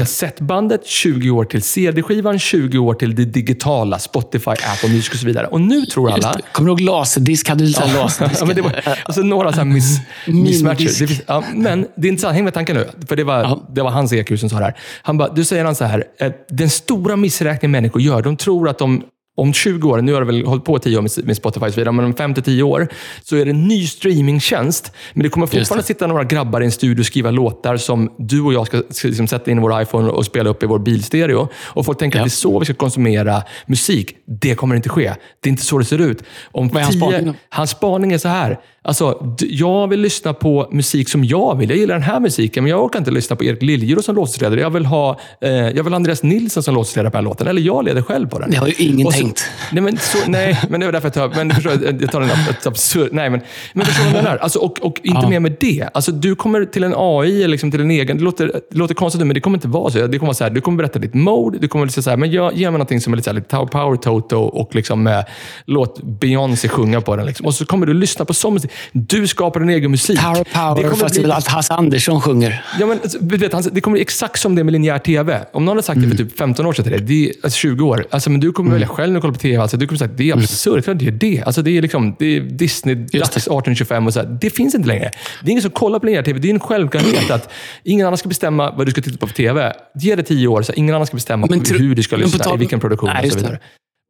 kassettbandet, 20 år till CD-skivan, 20 år till det digitala, Spotify, Apple Music och så vidare. Och nu tror alla... det. Kommer du ihåg laserdisk? Hade du här laserdisk? Ja, men det var, alltså några så här miss, mismatcher. Minidisk. Det ja, men det är intressant. Häng med tanken nu. För det var, Ja. det var hans EQ som sa det här. Han bara, du säger han så här. eh, Den stora missräkningen människor gör, de tror att de om 20 år, nu har det väl hållit på 10 år med, Spotify och så vidare, men om 5-10 år så är det en ny streamingtjänst. Men det kommer fortfarande det. sitta några grabbar i en studio och skriva låtar som du och jag ska, ska liksom sätta in i vår iPhone och spela upp i vår bilstereo. Och folk tänker Ja. att det är så vi ska konsumera musik. Det kommer inte ske. Det är inte så det ser ut. Om Vad är hans spaning? Hans spaning är så här. Alltså, jag vill lyssna på musik som jag vill. Jag gillar den här musiken, men jag orkar inte lyssna på Erik Liljeros som låtsasledare. Jag vill ha eh, jag vill Andreas Nilsson som låtsasledare på den här låten. Eller jag leder själv på den. Det har ju ingen Och så- tänkt. Nej, men, så, nej, men det var därför jag tar, men förstår, jag tar en ett absurd... Nej, men, men förstår du vad jag? Alltså, och, och inte Ja. mer med det. Alltså, du kommer till en AI, liksom till en egen... Det låter, det låter konstigt, men det kommer inte vara så. Det kommer vara så här, du kommer berätta ditt mode. Du kommer säga så här, men jag, ge mig någonting som är lite, så här, lite power toto och liksom, eh, låt Beyoncé sjunga på den. Liksom. Och så kommer du lyssna på sån musik. Du skapar din egen musik. Power, Det power, kommer fast det är bli- att Hasse Andersson sjunger. Ja, men, alltså, vet, han, det kommer bli exakt som det med linjär TV. Om någon hade sagt det för typ 15 år sedan till dig, det är, alltså 20 år. Alltså, men du kommer välja själv när du kollar på TV. Alltså, du kommer säga att det är absurt. Mm. Det är det. Alltså, det är, liksom, det är Disney, Just det. dags 1825 och så här. Det finns inte längre. Det är ingen som kollar på linjär TV. Det är en självklarhet att ingen annan ska bestämma vad du ska titta på på TV. Ge det 10 år, så ingen annan ska bestämma Men hur du ska lyssna, i vilken produktion Nej, och så vidare.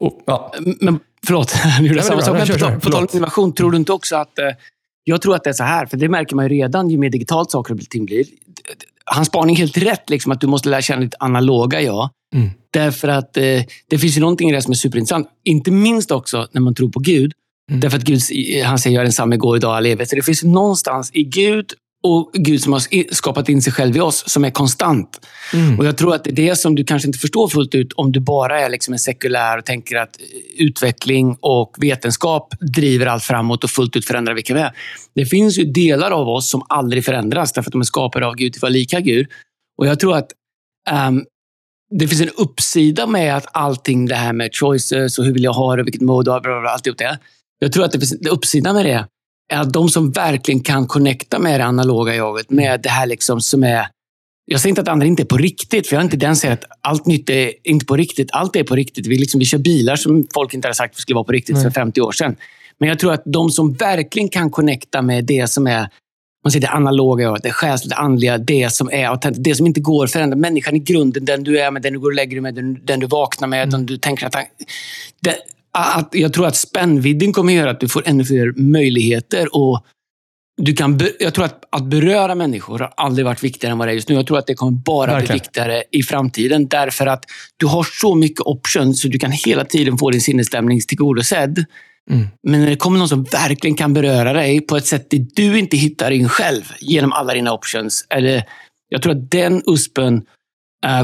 Och, ja. Men förlåt, nu gjorde jag samma sak. Men på, på tal om innovation, tror du inte också att... Eh, jag tror att det är så här, för det märker man ju redan ju mer digitalt saker och ting blir. Hans spaning helt rätt, liksom, att du måste lära känna ditt analoga jag. Mm. Därför att eh, det finns ju någonting i det som är superintressant. Inte minst också när man tror på Gud. Mm. Därför att Gud, han säger jag är densamma igår, idag, all evighet. Så det finns någonstans i Gud och Gud som har skapat in sig själv i oss, som är konstant. Mm. Och Jag tror att det är det som du kanske inte förstår fullt ut om du bara är liksom en sekulär och tänker att utveckling och vetenskap driver allt framåt och fullt ut förändrar vilka vi är. Det finns ju delar av oss som aldrig förändras därför att de är skapade av Gud till att vara lika Gud. Och jag tror att ehm, det finns en uppsida med att allting det här med choices och hur vill jag ha det, vilket mode och alltihop det. Jag tror att det finns en uppsida med det de som verkligen kan connecta med det analoga jaget, med det här liksom som är jag säger inte att andra inte är på riktigt, för jag den som säger att allt nytt är inte på riktigt. Allt är på riktigt. Vi, liksom, vi kör bilar som folk inte hade sagt skulle vara på riktigt Nej. för 50 år sedan. Men jag tror att de som verkligen kan connecta med det som är man säger det analoga, jaget, det själsliga, det andliga, det som är autentiskt, det som inte går att förändra. Människan i grunden, den du är med, den du går och lägger dig med, den, den du vaknar med, den du tänker att... Det, att jag tror att spännvidden kommer göra att du får ännu fler möjligheter och du kan, jag tror att, att beröra människor har aldrig varit viktigare än vad det är just nu. Jag tror att det kommer bara Verkligen. bli viktigare i framtiden. Därför att du har så mycket options så du kan hela tiden få din sinnesstämning tillgodosedd. Mm. Men när det kommer någon som verkligen kan beröra dig på ett sätt där du inte hittar in själv genom alla dina options. Eller, jag tror att den USPen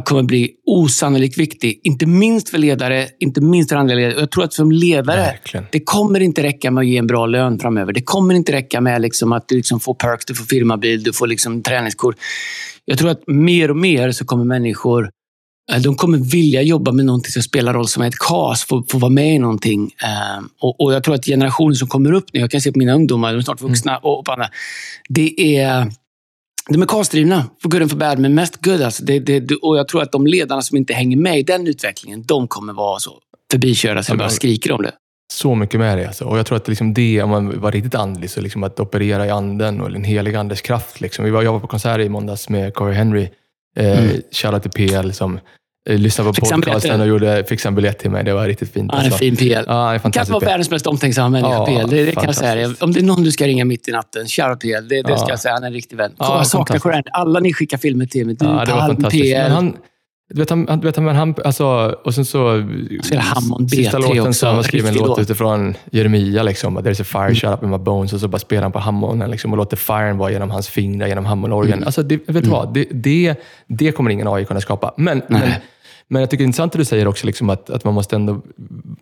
kommer bli osannolikt viktig. Inte minst för ledare, inte minst för andra ledare. Jag tror att som ledare, Verkligen. det kommer inte räcka med att ge en bra lön framöver. Det kommer inte räcka med liksom att du liksom får perks, du får firmabil, du får liksom träningskort. Jag tror att mer och mer så kommer människor eh, de kommer vilja jobba med någonting som spelar roll som ett KAS, få, få vara med i någonting. Eh, och, och Jag tror att generationen som kommer upp nu, jag kan se på mina ungdomar, de är snart vuxna, och, och på andra, det är de är KAS-drivna, för good and for bad, men mest good. Alltså. Det, det, och jag tror att de ledarna som inte hänger med i den utvecklingen, de kommer vara så förbikörda så Ja, bara skriker om det. Så mycket med det. Alltså. Och jag tror att liksom det, om man var riktigt andlig, så liksom att operera i anden och en helig andes kraft. Liksom. Vi var, jag var på konsert i måndags med Corey Henry. Eh, Mm. Till PL som lyssnade på podcasten och gjorde, fixade en biljett till mig. Det var riktigt fint. Han är en alltså. fin PL. Ja, han är fantastisk. vara PL. världens mest omtänksamma människa, Ja, PL. Det, det kan jag säga. Om det är någon du ska ringa mitt i natten, shoutout PL. Det, det ska Ja. jag säga. Han är en riktig vän. Ja, jag saknar. Corey. Alla ni skickar filmer till mig. Du, Ja, det var Palm, fantastiskt. PL. Men han, du vet, han, du vet, men han, alltså, och sen så... Hammond Sista B3 låten så han skrivit en låt låt. utifrån Jeremia. Liksom, There's a fire Mm. shut up in my bones. Och så bara spelar han på hammonen liksom, och låter firen vara genom hans fingrar, genom hammonorgeln. Mm. Alltså, det, vet du vad? Det, det, det kommer ingen AI kunna skapa. Men, men, men jag tycker det är intressant att du säger också liksom, att, att man måste ändå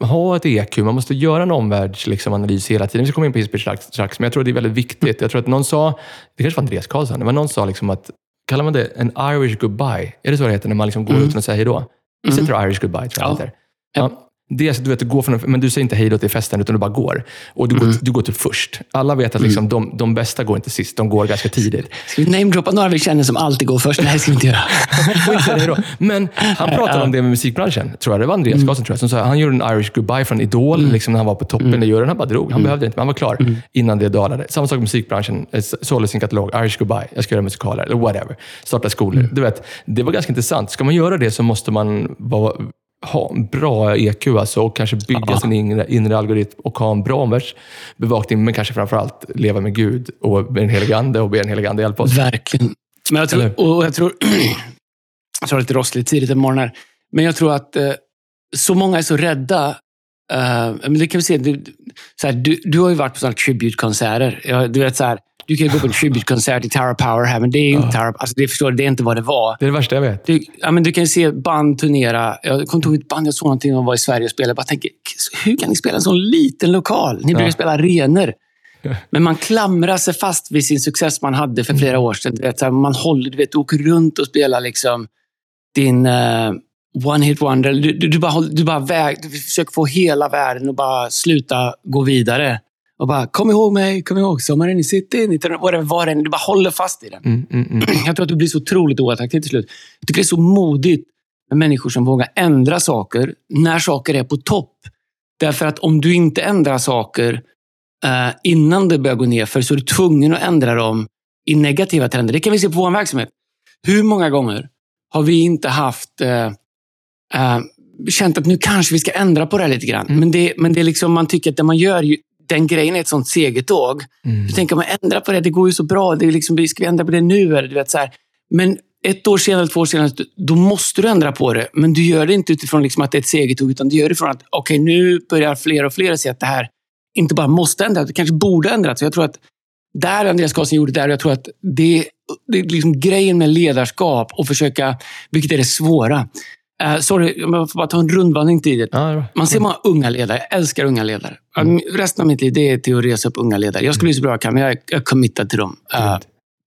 ha ett EQ. Man måste göra en omvärldsanalys liksom, analys hela tiden. Vi ska komma in på Hisper strax, men jag tror det är väldigt viktigt. Jag tror att någon sa, det kanske var Andreas Karlsson, men någon sa liksom att Kallar man det en Irish goodbye? Är det så det heter när man liksom går Mm. utan att säga hej då? Visst heter det Irish goodbye? Tror jag Ja. det. Ja. Att du, vet, du går från, en- men du säger inte hej då till festen, utan du bara går. Och du, går, du går typ först. Alla vet att liksom, de, de bästa går inte sist, de går ganska tidigt. Ska vi namedroppa några vi känner som alltid går först? Nej, det ska vi inte göra. Men han pratade om det med musikbranschen, tror jag. Det var Andreas Karlsson, tror jag, som sa han gjorde en Irish goodbye från Idol liksom, när han var på toppen i juryn. Han bara drog. Han behövde inte, men han var klar innan det dalade. Samma sak med musikbranschen. Eh, Sålde sin katalog, Irish goodbye. Jag ska göra musikaler, eller whatever. Starta skolor. Du vet, det var ganska intressant. Ska man göra det så måste man vara ha en bra EQ alltså, och kanske bygga Ja. sin inre, inre algoritm och ha en bra omvärldsbevakning, men kanske framförallt leva med Gud och med den helige Ande och be den helige Ande hjälpa oss. Verkligen. Men jag tror, och jag tror, jag tror lite rossligt tidigt i morgon här, men jag tror att eh, så många är så rädda. eh, men det kan vi se, du, så här, du, du har ju varit på sådana tribute-konserter. Ja, Du vet så här, du kan gå på en tribute-konsert i of Power här, men det är inte Tower, alltså det förstår det är inte vad det var. Det är det värsta jag vet. Du, ja, men du kan se band turnera. Jag kommer inte ihåg ett band jag såg någonting om var i Sverige och spelade. Jag bara tänker, hur kan ni spela en sån liten lokal? Ni brukar spela arenor. Men man klamrar sig fast vid sin success man hade för flera år sedan. Vet, man håller, du vet, åker runt och spelar liksom din eh, one hit wonder. Du, du, du, bara, håller- du, bara väg, du försöker få hela världen att bara sluta gå vidare. Och bara, kom ihåg mig, kom ihåg sommaren i city, 1900, whatever, vad det än är. Du bara håller fast i den. Mm, mm, mm. Jag tror att du blir så otroligt oattraktiv till slut. Jag tycker det är så modigt med människor som vågar ändra saker när saker är på topp. Därför att om du inte ändrar saker eh, innan det börjar gå ner för så är du tvungen att ändra dem i negativa trender. Det kan vi se på vår verksamhet. Hur många gånger har vi inte haft eh, eh, känt att nu kanske vi ska ändra på det här lite grann. Mm. Men, det, men det är liksom, man tycker att det man gör, den grejen är ett sånt segertåg. Mm. Så tänker man, ändra på det, det går ju så bra. Det är liksom, ska vi ändra på det nu? Eller, du vet, så här. Men ett år senare, två år senare, då måste du ändra på det. Men du gör det inte utifrån liksom att det är ett segertåg, utan du gör det från att okej, nu börjar fler och fler se att det här inte bara måste ändras, det kanske borde ändras. Så jag tror att där Andreas Karlsson gjorde där, jag tror att det, det är liksom grejen med ledarskap och försöka, vilket är det svåra. Uh, sorry, om jag får bara ta en rundvandring tidigt. Ja, Man ser många unga ledare. Jag älskar unga ledare. Mm. Resten av mitt liv det är till att resa upp unga ledare. Jag skulle bli så bra jag kan, men jag är, jag är committad till dem. Uh,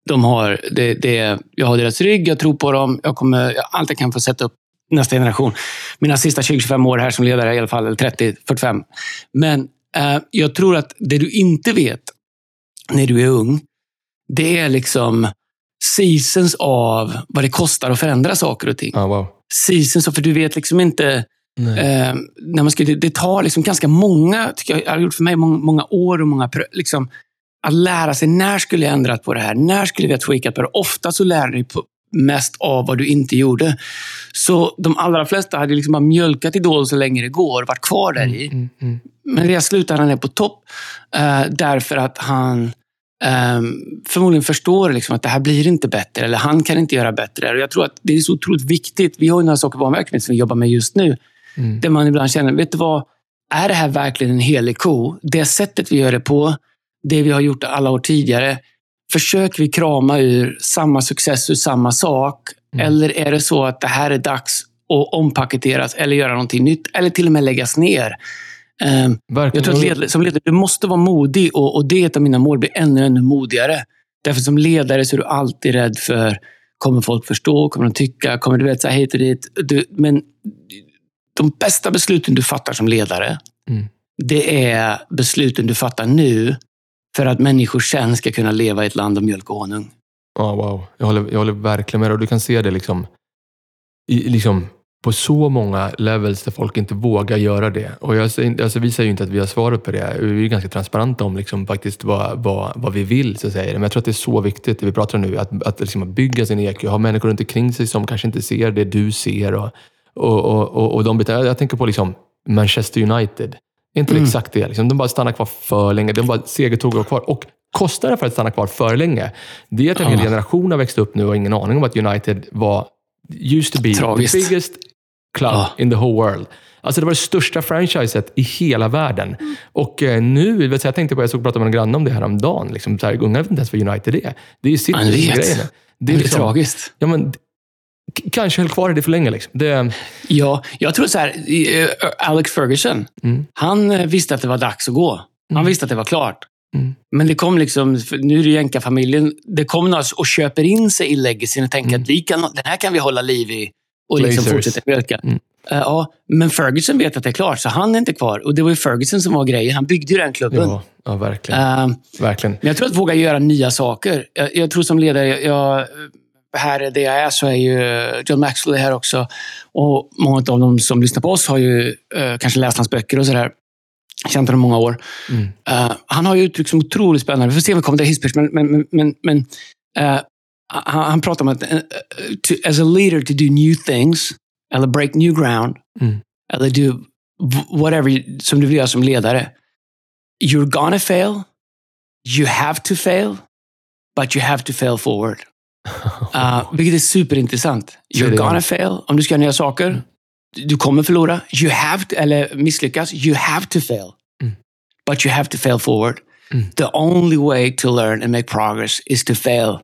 de har, det, det, jag har deras rygg, jag tror på dem. Jag kommer, jag, allt jag kan få sätta upp nästa generation. Mina sista 20-25 år här som ledare i alla fall, eller 30-45. Men eh, jag tror att det du inte vet när du är ung, det är liksom seasons av vad det kostar att förändra saker och ting. Ja, wow. Seasons, för du vet liksom inte... Eh, när man ska, det, det tar liksom ganska många, tycker jag, jag har gjort för mig, många, många år och många liksom, att lära sig när skulle jag ändrat på det här? När skulle vi ha tweakat på det? Ofta så lär du dig på, mest av vad du inte gjorde. Så de allra flesta hade liksom bara mjölkat Idol så länge det går varit kvar där i. Mm, mm. Men i slutändan är på topp eh, därför att han um, förmodligen förstår liksom att det här blir inte bättre, eller han kan inte göra bättre. Och jag tror att det är så otroligt viktigt. Vi har ju några saker på varumärket som vi jobbar med just nu, Mm. där man ibland känner, vet du vad? Är det här verkligen en helig ko? Det sättet vi gör det på, det vi har gjort alla år tidigare, försöker vi krama ur samma success ur samma sak? Mm. Eller är det så att det här är dags att ompaketeras eller göra någonting nytt? Eller till och med läggas ner? Ehm, Verkligen. jag tror att ledare, som ledare, du måste vara modig och, och det är ett av mina mål, bli ännu, ännu modigare. Därför som ledare så är du alltid rädd för, kommer folk förstå? Kommer de tycka? Kommer du vet, så här, hit och dit? Du, men de bästa besluten du fattar som ledare, Mm. det är besluten du fattar nu för att människor sen ska kunna leva i ett land av mjölk och honung. Ja, wow. Jag håller, jag håller verkligen med. Och du kan se det liksom, i, liksom på så många levels där folk inte vågar göra det. Och jag, alltså vi säger ju inte att vi har svaret på det. Vi är ganska transparenta om liksom faktiskt vad, vad, vad vi vill. Så säger. Men jag tror att det är så viktigt, det vi pratar om nu, att, att liksom bygga sin EQ. Ha människor runt omkring sig som kanske inte ser det du ser. Och, och, och, och, och de bitarna. Jag tänker på liksom Manchester United. Inte Mm. exakt det? Liksom, de bara stannar kvar för länge. De bara segertåg går kvar. Och kostnaden för att stanna kvar för länge, det är att en hel generation har växt upp nu och ingen aning om att United var, used to be Tragiskt. the biggest club Ja. in the whole world. Alltså det var det största franchiset i hela världen. Och eh, nu, vet du, jag tänkte på, jag såg prata med en granne om det här om dagen. Liksom, så här, unga vet inte ens vad United är. Det är City Man vet. som är grejen. Det är liksom, tragiskt. ja, men, kanske höll kvar i det för länge. Liksom. Det, Ja, jag tror så här, eh, Alex Ferguson, Mm. han eh, visste att det var dags att gå. Han Mm. visste att det var klart. Mm. Men det kom liksom, nu är det jänkarfamiljen, det kom några och köper in sig i legacyn och tänker Mm. att vi kan, den här kan vi hålla liv i och liksom fortsätta mjölka. Mm. Eh, ja, men Ferguson vet att det är klart, så han är inte kvar. Och det var ju Ferguson som var grejen. Han byggde ju den klubben. ja, ja, verkligen. Eh, verkligen. men jag tror att våga göra nya saker. Jag, jag tror som ledare, jag, jag, här där jag är så är ju John Maxwell här också. Och många av de som lyssnar på oss har ju eh, kanske läst hans böcker och sådär. Känt honom många år. Mm. Eh, han har ju uttryck som otroligt spännande. Vi får se om vi kommer till hisspitch, men, men, men, men, eh, han, han pratar om att eh, to, as a leader to do new things, eller break new ground, Mm. eller do whatever som du vill göra som ledare. You're gonna fail. You have to fail. But you have to fail forward. Uh, vilket är superintressant. You're gonna fail om du ska göra nya saker. Du kommer förlora. You have to, eller misslyckas. You have to fail. Mm. But you have to fail forward. Mm. The only way to learn and make progress is to fail.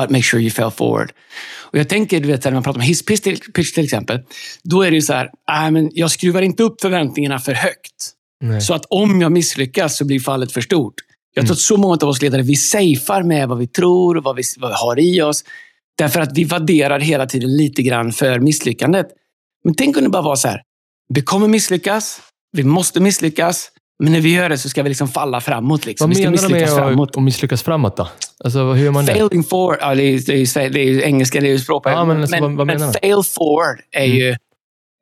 But make sure you fail forward. Och jag tänker, du vet, när man pratar om hisspitch till, pitch till exempel. Då är det ju så här, "Nej, men jag skruvar inte upp förväntningarna för högt. Nej. Så att om jag misslyckas så blir fallet för stort. Jag Mm. tror att så många av oss ledare, vi safear med vad vi tror och vad vi, vad vi har i oss. Därför att vi värderar hela tiden lite grann för misslyckandet. Men tänk om det bara var så här. Vi kommer misslyckas. Vi måste misslyckas. Men när vi gör det så ska vi liksom falla framåt. Liksom. Vad vi ska menar du misslyckas med framåt. att, misslyckas framåt då? Alltså, hur gör man det? Failing forward, ja, det, är, det, är, det är engelska, det är ju språk. Ja, men alltså, vad- vad menar du? fail forward är Mm. ju...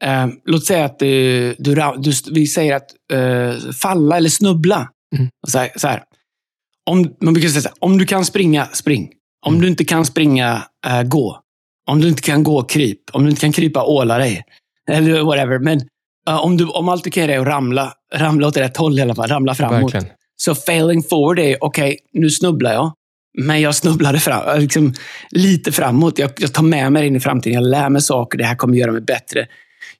eh, låt säga att du, du, du, vi säger att eh, falla eller snubbla. Mm. Så här, så här. Om, man brukar säga så här, om du kan springa, spring. Om Mm. du inte kan springa, eh, gå. Om du inte kan gå, kryp. Om du inte kan krypa, åla dig. Eller whatever. Men eh, om, du, om allt du kan göra är att ramla, ramla åt rätt håll i alla fall. Ramla framåt. Verkligen. Så failing forward är, okej, nu snubblar jag. Men jag snubblade fram, liksom, lite framåt. Jag, jag tar med mig in i framtiden. Jag lär mig saker. Det här kommer göra mig bättre.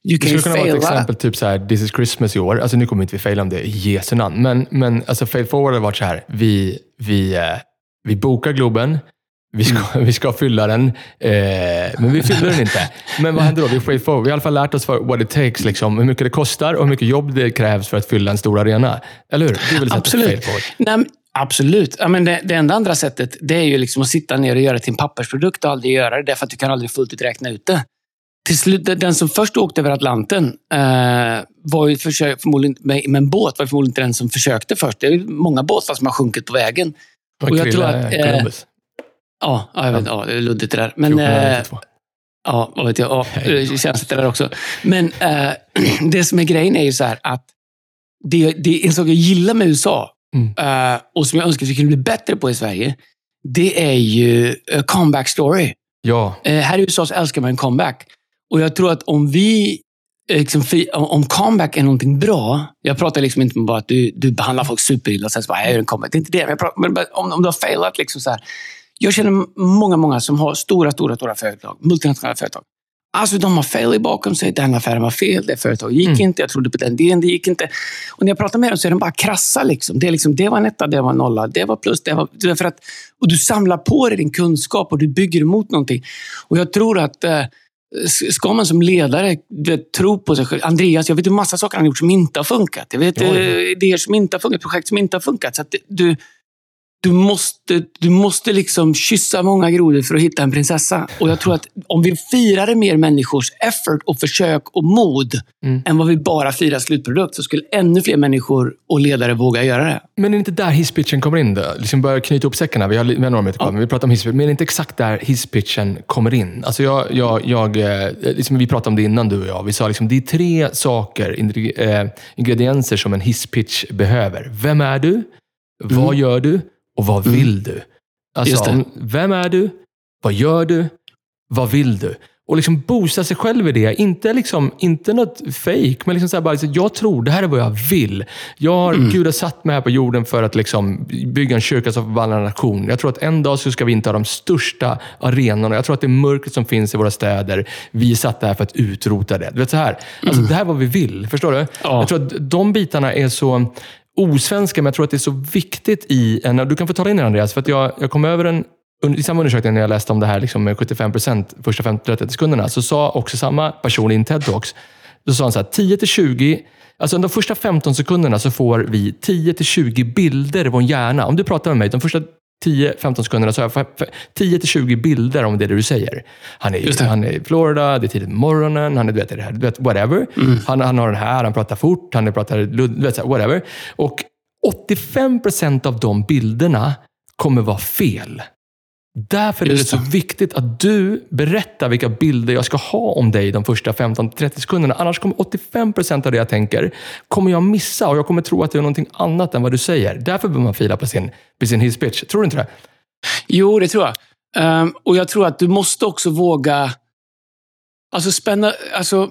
Du Det skulle kunna vara ett exempel, typ så här, This is Christmas i år. Alltså nu kommer inte vi faila om det i Jesu namn. Men, men alltså fail forward har varit så här. Vi, vi, eh, vi bokar Globen. Vi ska, vi ska fylla den, eh, men vi fyller den inte. Men vad händer då? Vi. Vi har i alla fall lärt oss what it takes. Liksom, hur mycket det kostar och hur mycket jobb det krävs för att fylla en stor arena. Eller hur? Det är väl Absolut. Nej, absolut. Ja, men det, det enda andra sättet det är ju liksom att sitta ner och göra det till en pappersprodukt och aldrig göra det, därför att du kan aldrig fullt ut räkna ut det. Till slut, den som först åkte över Atlanten eh, var ju försök, förmodligen med, med en båt var förmodligen inte den som försökte först. Det är många båtar som har sjunkit på vägen. Och jag tror att, eh, Columbus. Ja, ja, jag vet, ja det är luddigt det där. Men, eh, 1492. Ja, vad vet jag. Ja, det känns det där också. Men eh, det som är grejen är ju så här att det, det är en sak jag gillar med USA Mm. eh, och som jag önskar att vi kunde bli bättre på i Sverige. Det är ju eh, comeback story. Ja, Eh, här i USA så älskar man en comeback. Och jag tror att om vi liksom, om comeback är någonting bra. Jag pratar liksom inte bara att du, du behandlar folk superilla och sen så bara, jag gör en comeback. Det är inte det. Men, pratar, men om, om du har failat. Liksom så här. Jag känner många, många som har stora, stora, stora företag. Multinationella företag. Alltså de har fail bakom sig. Den affären var fel. Det företaget gick mm. inte. Jag trodde på den idén. Det gick inte. Och när jag pratar med dem så är de bara krassa. Liksom. Det, är liksom, det var en etta, det var en nolla, det var plus. Det var, för att, och du samlar på dig din kunskap och du bygger emot någonting. Och jag tror att eh, ska man som ledare vet, tro på sig själv. Andreas, jag vet en massa saker han har gjort som inte har funkat. Jag vet eh, idéer som inte har funkat, projekt som inte har funkat. Så du, du måste, du måste liksom kyssa många grodor för att hitta en prinsessa. Och jag tror att om vi firade mer människors effort och försök och mod mm. än vad vi bara firar slutprodukt så skulle ännu fler människor och ledare våga göra det. Men är det inte där hisspitchen kommer in? Då? Liksom börjar knyta upp säckarna. Vi har några minuter kvar, ja. men vi pratar om hisspitchen. Men är det inte exakt där hisspitchen kommer in? Alltså jag, jag, jag, eh, liksom vi pratade om det innan du och jag. Vi sa liksom, det är tre saker, eh, ingredienser som en hisspitch behöver. Vem är du? Mm. Vad gör du? Och vad mm. vill du? Alltså, vem är du? Vad gör du? Vad vill du? Och liksom boosta sig själv i det. Inte, liksom, inte något fake, men liksom så bara, liksom, jag tror det här är vad jag vill. Jag har, mm. Gud har satt mig här på jorden för att liksom bygga en kyrka som förvandlar en nation. Jag tror att en dag så ska vi inta de största arenorna. Jag tror att det mörkret som finns i våra städer, vi är satta här för att utrota det. Du vet, så här. Alltså, mm. Det här är vad vi vill. Förstår du? Ja. Jag tror att de bitarna är så osvenska, men jag tror att det är så viktigt i en... Du kan få tala in det Andreas, för att jag, jag kom över en i samma undersökning när jag läste om det här liksom med 75 procent första 30 sekunderna, så sa också samma person i en TED-talks, då sa han så här, 10 20 Alltså de första 15 sekunderna så får vi 10-20 bilder i vår hjärna. Om du pratar med mig de första 10-15 sekunderna så har jag 10-20 bilder om det du säger. Han är, han är i Florida, det är tidigt på morgonen, han är, du vet, det här, du vet, whatever. Mm. Han, han har den här, han pratar fort, han pratar du vet, whatever. Och 85 procent av de bilderna kommer vara fel. Därför är det så viktigt att du berättar vilka bilder jag ska ha om dig de första 15-30 sekunderna. Annars kommer 85 procent av det jag tänker kommer jag missa och jag kommer tro att det är någonting annat än vad du säger. Därför behöver man fila på sin, på sin hisspitch. Tror du inte det? Jo, det tror jag. Um, och jag tror att du måste också våga Alltså spänna... Alltså,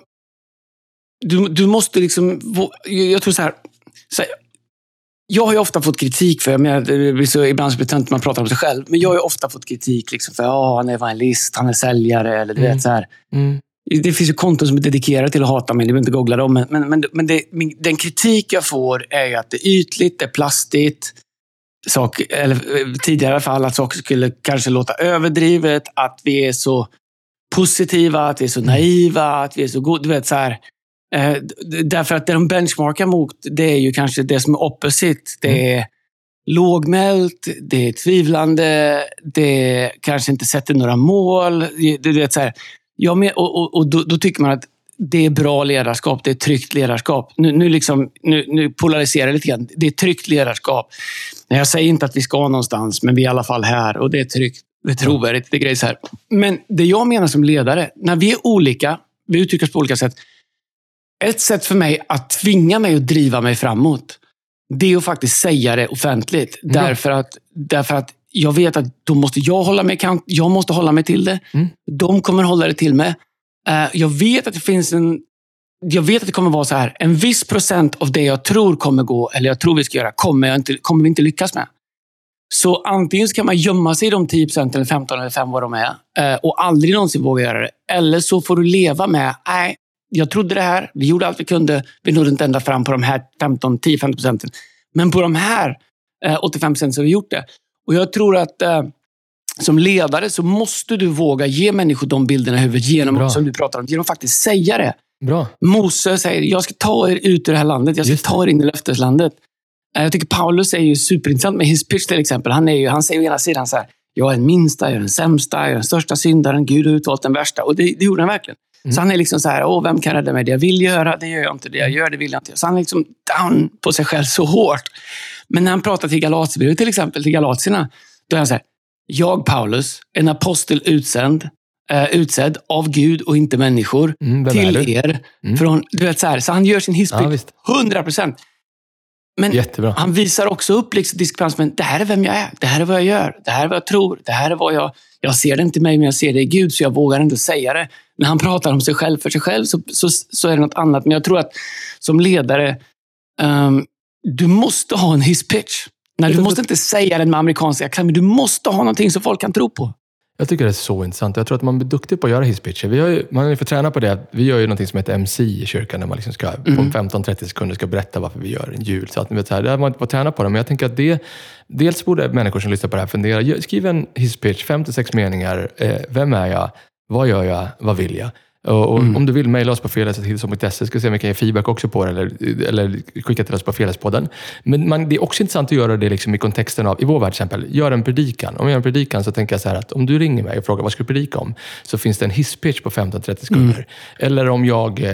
du, du måste liksom... Jag tror så här, så här jag har ju ofta fått kritik för, men det blir så, ibland så blir det tönt man pratar om sig själv, men jag har ju ofta fått kritik liksom för att oh, han är evangelist, han är säljare eller du mm. vet så här. Mm. Det finns ju konton som är dedikerade till att hata mig, det behöver inte googla dem. Men, men, men, men det, den kritik jag får är ju att det är ytligt, det är plastigt. Sak, eller tidigare i alla fall, att saker skulle kanske låta överdrivet. Att vi är så positiva, att vi är så mm. naiva, att vi är så goda. Du vet, så här, Eh, därför att det de benchmarkar mot, det är ju kanske det som är opposite. Det mm. är mm. lågmält, det är tvivlande, det kanske inte sätter några mål. Du vet, så här, jag med, och, och, och då, då, tycker man att det är bra ledarskap, det är tryggt ledarskap. Nu, nu, liksom, nu, nu polariserar jag lite grann. Det är tryggt ledarskap. Jag säger inte att vi ska någonstans, men vi är i alla fall här och det är tryggt. Det är trovärdigt. Det är grejer så här. Men det jag menar som ledare, när vi är olika, vi uttrycker oss på olika sätt, ett sätt för mig att tvinga mig att driva mig framåt, det är att faktiskt säga det offentligt. Mm. Därför, att, därför att jag vet att då måste jag hålla mig, jag måste hålla mig till det. Mm. De kommer hålla det till mig. Eh, jag vet att det finns en jag vet att det kommer vara så här. En viss procent av det jag tror kommer gå, eller jag tror vi ska göra, kommer, jag inte, kommer vi inte lyckas med. Så antingen ska man gömma sig i de 10 eller 15 eller 5 vad de är eh, och aldrig någonsin våga göra det. Eller så får du leva med, nej, jag trodde det här, vi gjorde allt vi kunde. Vi nådde inte ända fram på de här 15, 10-15 procenten. Men på de här eh, 85 procenten så har vi gjort det. Och jag tror att eh, som ledare så måste du våga ge människor de bilderna i huvudet genom, Bra. som du pratar om, genom att faktiskt säga det. Bra. Mose säger, jag ska ta er ut ur det här landet. Jag ska ta er in i löfteslandet. Eh, jag tycker Paulus är ju superintressant med his pitch till exempel. Han, är ju, han säger å ena sidan så här, jag är den minsta, jag är den sämsta, jag är den största syndaren. Gud har utvalt den värsta. Och det, det gjorde han verkligen. Mm. Så han är liksom så här, Åh, vem kan rädda mig? Det jag vill göra, det gör jag inte. Det jag gör, det vill jag inte. Så han är liksom down på sig själv så hårt. Men när han pratar till Galaterbrevet till exempel, till galatierna, då är han så här, jag Paulus, en apostel utsänd, uh, utsedd av Gud och inte människor, mm, till er. Mm. Från, du vet, så, här, så han gör sin hisspitch ja, 100 procent. Men Jättebra. han visar också upp liksom diskrepansen. Det här är vem jag är. Det här är vad jag gör. Det här är vad jag tror. Det här är vad jag... Jag ser det inte i mig, men jag ser det i Gud, så jag vågar inte säga det. När han pratar om sig själv för sig själv så, så, så är det något annat. Men jag tror att som ledare, um, du måste ha en hisspitch. Nej, du måste inte säga den med amerikanska accent, men du måste ha någonting som folk kan tro på. Jag tycker det är så intressant. Jag tror att man blir duktig på att göra hisspitcher. Vi har ju, man har ju fått träna på det. Vi gör ju något som heter MC i kyrkan, där man liksom ska, Mm. på 15-30 sekunder ska berätta varför vi gör en jul. Så att, vet, så här, har man fått träna på det, men jag tänker att det... Dels borde människor som lyssnar på det här fundera. Skriv en hisspitch, fem till sex meningar. Eh, vem är jag? Vad gör jag? Vad vill jag? Och, Mm. Om du vill mejla oss på fredagstilsom.se ska vi se om vi kan ge feedback också på det, eller, eller skicka till oss på Fredagspodden. Men man, det är också intressant att göra det liksom i kontexten av, i vår värld till exempel, gör en predikan. Om jag gör en predikan så tänker jag så här att om du ringer mig och frågar vad ska du predika om? Så finns det en hisspitch på 15-30 sekunder. Mm. Eller om jag eh,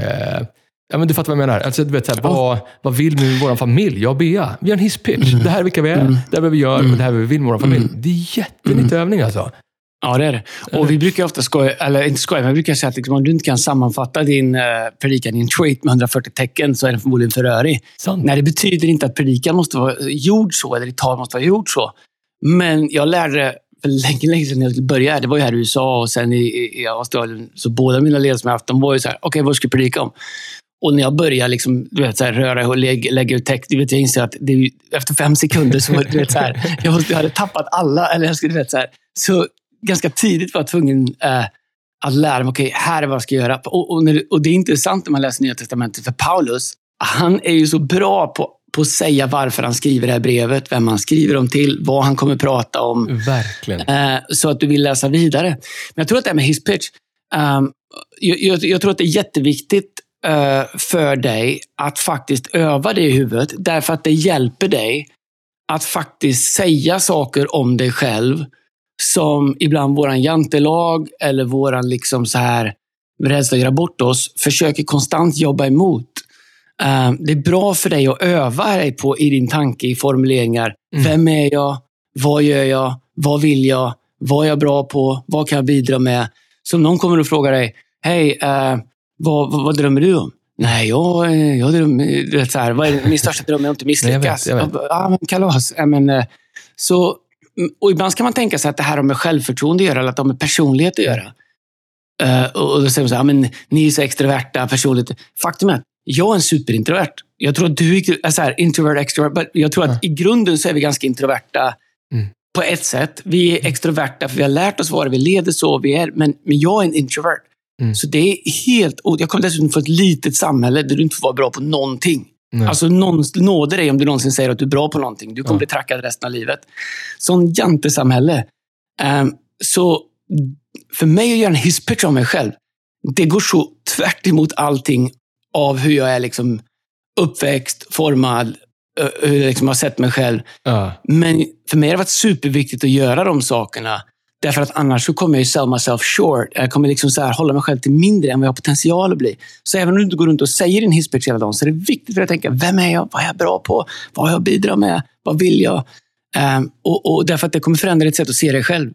Ja, men du fattar vad jag menar. Alltså, du vet, så här, vad, vad vill vi med vår familj? Jag och Bea. Vi har en hisspitch. Mm. Det här är vilka vi är. Det här är vad vi gör och det här är vad vi vill med vår familj. Det är jättenyttig Mm. övning alltså. Ja, det är det. Och vi brukar ofta skoja, eller inte skoja, men vi brukar säga att liksom, om du inte kan sammanfatta din uh, predikan i en tweet med 140 tecken så är den förmodligen för rörig. Sant. Nej, det betyder inte att predikan måste vara gjord så, eller ditt tal måste vara gjord så. Men jag lärde för länge, länge sedan när jag skulle börja. Det var ju här i USA och sen i, i, i Australien. Så båda mina ledare som jag haft, de var ju så här, okej, vad ska jag predika om? Och när jag börjar liksom, du vet, så här, röra och lägga, lägga ut text, du vet, jag inser att det är, efter fem sekunder så du vet, så här, jag, måste, jag hade tappat alla. Eller jag skulle, du vet, så, här, så ganska tidigt var jag tvungen eh, att lära mig, okej, här är vad jag ska göra. Och, och, när, och det är intressant när man läser Nya Testamentet, för Paulus, han är ju så bra på, på att säga varför han skriver det här brevet, vem han skriver dem till, vad han kommer prata om. Verkligen. Eh, så att du vill läsa vidare. Men jag tror att det här med his pitch, ehm, jag, jag, jag tror att det är jätteviktigt eh, för dig att faktiskt öva det i huvudet, därför att det hjälper dig att faktiskt säga saker om dig själv som ibland våran jantelag eller våran liksom så här rädsla att göra bort oss försöker konstant jobba emot. Eh, det är bra för dig att öva dig på i din tanke, i formuleringar. Mm. Vem är jag? Vad gör jag? Vad vill jag? Vad är jag bra på? Vad kan jag bidra med? Så om någon kommer och frågar dig, hej, eh, vad, vad, vad drömmer du om? Nej, jag, jag drömmer... Vet, så här, vad är min största dröm är att inte Nej, jag vet, misslyckas. jag vet. Ja, men kalas. Ja, men, eh, så, och ibland ska man tänka sig att det här har med självförtroende att göra, eller att det har med personlighet att göra. Eh, och då säger man så här, men ni är så extroverta personligt. Faktum är att jag är en superintrovert. Jag tror att du är så här, introvert, extrovert. Jag tror att i grunden så är vi ganska introverta Mm. på ett sätt. Vi är extroverta för vi har lärt oss vara, vi leder så, vi är, men, men jag är en introvert. Mm. Så det är helt... Och jag kommer dessutom från ett litet samhälle där du inte får vara bra på någonting. Nej. Alltså någon nåde dig om du någonsin säger att du är bra på någonting. Du kommer Ja. bli trackad resten av livet. Sån jantesamhälle. Um, så för mig att göra en hisspitch om mig själv, det går så tvärt emot allting av hur jag är liksom uppväxt, formad, hur jag liksom har sett mig själv. Ja. Men för mig har det varit superviktigt att göra de sakerna. Därför att annars så kommer jag ju sell myself short. Jag kommer liksom så här hålla mig själv till mindre än vad jag har potential att bli. Så även om du inte går runt och säger din hisspitch hela dagen så är det viktigt för dig att tänka, vem är jag? Vad är jag bra på? Vad har jag att bidra med? Vad vill jag? Um, och, och därför att det kommer förändra ditt sätt att se dig själv.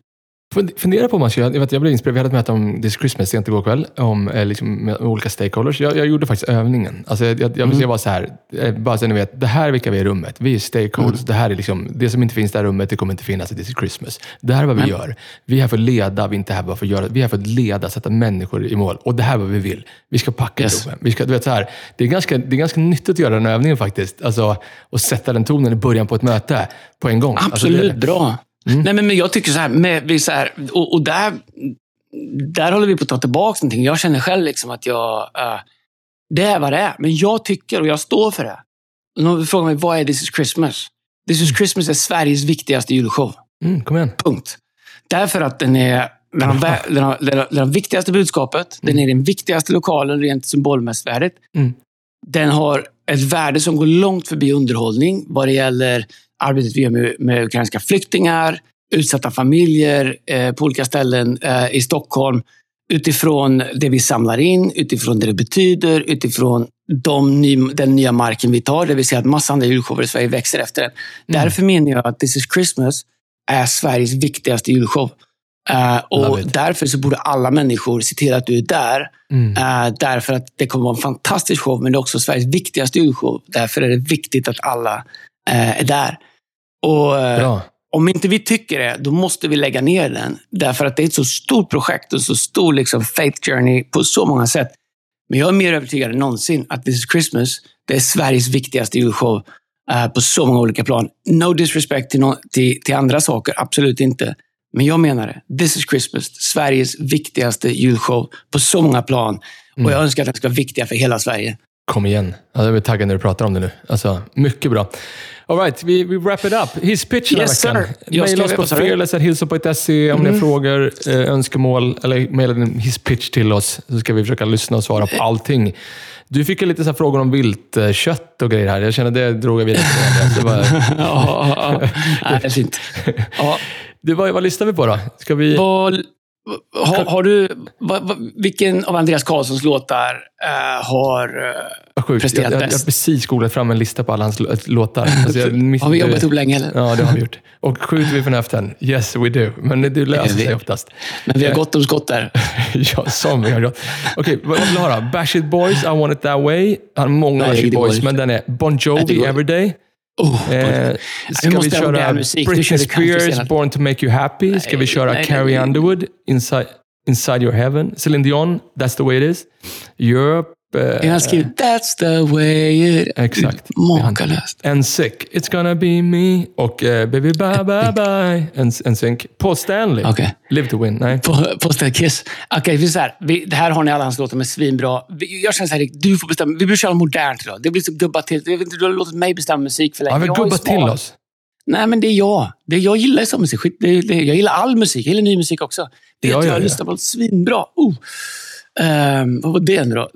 Fund- Fundera på om man ska, jag, vet, jag blev inspirerad, vi hade ett möte om This Christmas sent igår kväll, om, eh, liksom, med olika stakeholders. Jag, jag gjorde faktiskt övningen. Alltså, jag, jag, jag, jag var så här, eh, bara så ni vet, det här är vilka vi är i rummet. Vi är stakeholders. Det här är liksom, det som inte finns i det här rummet, det kommer inte finnas i This is Christmas. Det här är vad vi Nej. gör. Vi är här för att leda, vi är inte här bara för att göra. Vi är här för att leda, sätta människor i mål. Och det här är vad vi vill. Vi ska packa Yes. vi ska, du vet, så här, det, är ganska, det är ganska nyttigt att göra den övningen faktiskt. Alltså, och sätta den tonen i början på ett möte på en gång. Alltså, det- Absolut, bra. Nej, men, men jag tycker så här, med, vi så här och, och där, där håller vi på att ta tillbaka någonting. Jag känner själv liksom att jag... eh, det är vad det är. Men jag tycker, och jag står för det. Någon frågar mig, vad är This is Christmas? This is Christmas är Sveriges viktigaste julshow. Mm, kom igen. Punkt. Därför att den är den har, den har, den har, den viktigaste budskapet. Den är den viktigaste lokalen rent symbolmässigt. Mm. Den har ett värde som går långt förbi underhållning vad det gäller arbetet vi gör med, med ukrainska flyktingar, utsatta familjer eh, på olika ställen eh, i Stockholm. Utifrån det vi samlar in, utifrån det det betyder, utifrån de ny, den nya marken vi tar. Det vill säga att massa andra julshower i Sverige växer efter den. Därför menar jag att This is Christmas är Sveriges viktigaste julshow. Uh, och därför så borde alla människor se till att du är där. Mm. Uh, därför att det kommer vara en fantastisk show, men det är också Sveriges viktigaste julshow. Därför är det viktigt att alla uh, är där. Och uh, Bra. om inte vi tycker det, då måste vi lägga ner den. Därför att det är ett så stort projekt och så stor liksom, faith journey på så många sätt. Men jag är mer övertygad än någonsin att This is Christmas, det är Sveriges viktigaste julshow eh, på så många olika plan. No disrespect till, no till, till andra saker, absolut inte. Men jag menar det. This is Christmas, Sveriges viktigaste julshow på så många plan. Och jag önskar att den ska vara viktiga för hela Sverige. Kom igen. Alltså, jag blir taggad när du pratar om det nu. Alltså, mycket bra. All right, vi, vi wrap it up. His pitch den här veckan. Maila oss på vad sa du? fearless.hilso.se om ni har Mm. frågor, eh, önskemål eller mejla din his pitch till oss. Så ska vi försöka lyssna och svara på allting. Du fick ju lite så här frågor om viltkött och grejer här. Jag känner det drog jag vidare till det. Ja, ja, ja. det är fint. Ja, det var, vad lyssnar vi på då? Ska vi... vad, har, har du, vad, vad, vilken av Andreas Karlssons låtar eh, har... eh, sjukt. Presterat jag, jag har bäst? precis googlat fram en lista på alla hans lå- låtar. Alltså miss- har vi jobbat ihop länge eller? Ja, det har vi gjort. Och skjuter vi från höften? Yes, we do. Men det löser vi. sig oftast. Men vi har gott om skott där. ja, som vi har gjort. Okej, vad vad vill du då? Bash It Boys, I Want It That Way. Han har många Bash It Boys, inte. men den är Bon Jovi, Everyday. Oh, Eh, ska vi, köra musik. Britney Spears. Born to Make You Happy? Ska vi Nej, köra nej, Carrie nej. Underwood, Inside, Inside Your Heaven? Celine Dion, That's the way it is. Europe. Eh, Jag har skrivit That's the way it... Exakt. Makalöst. En sick, It's gonna be me. Och eh, Baby bye bye bye. En, en synk. Paul Stanley. Okej. Live to win. Nej. På, på Ställ Kiss. Okej, vi så här. Vi, det här har ni alla hans låtar med svinbra. Vi, jag känner så här, du får bestämma. Vi börjar köra modernt idag. Det blir så gubbat till. Jag vet inte, du har låtit mig bestämma musik för länge. Ja, vi Jag är gubbar till oss. Nej, men det är jag. Det är, jag gillar sån musik. Det, det, jag gillar all musik. Jag gillar ny musik också. Det att ja, jag ja. lyssnar på svinbra. Oh. Ehm, vad var det nu då?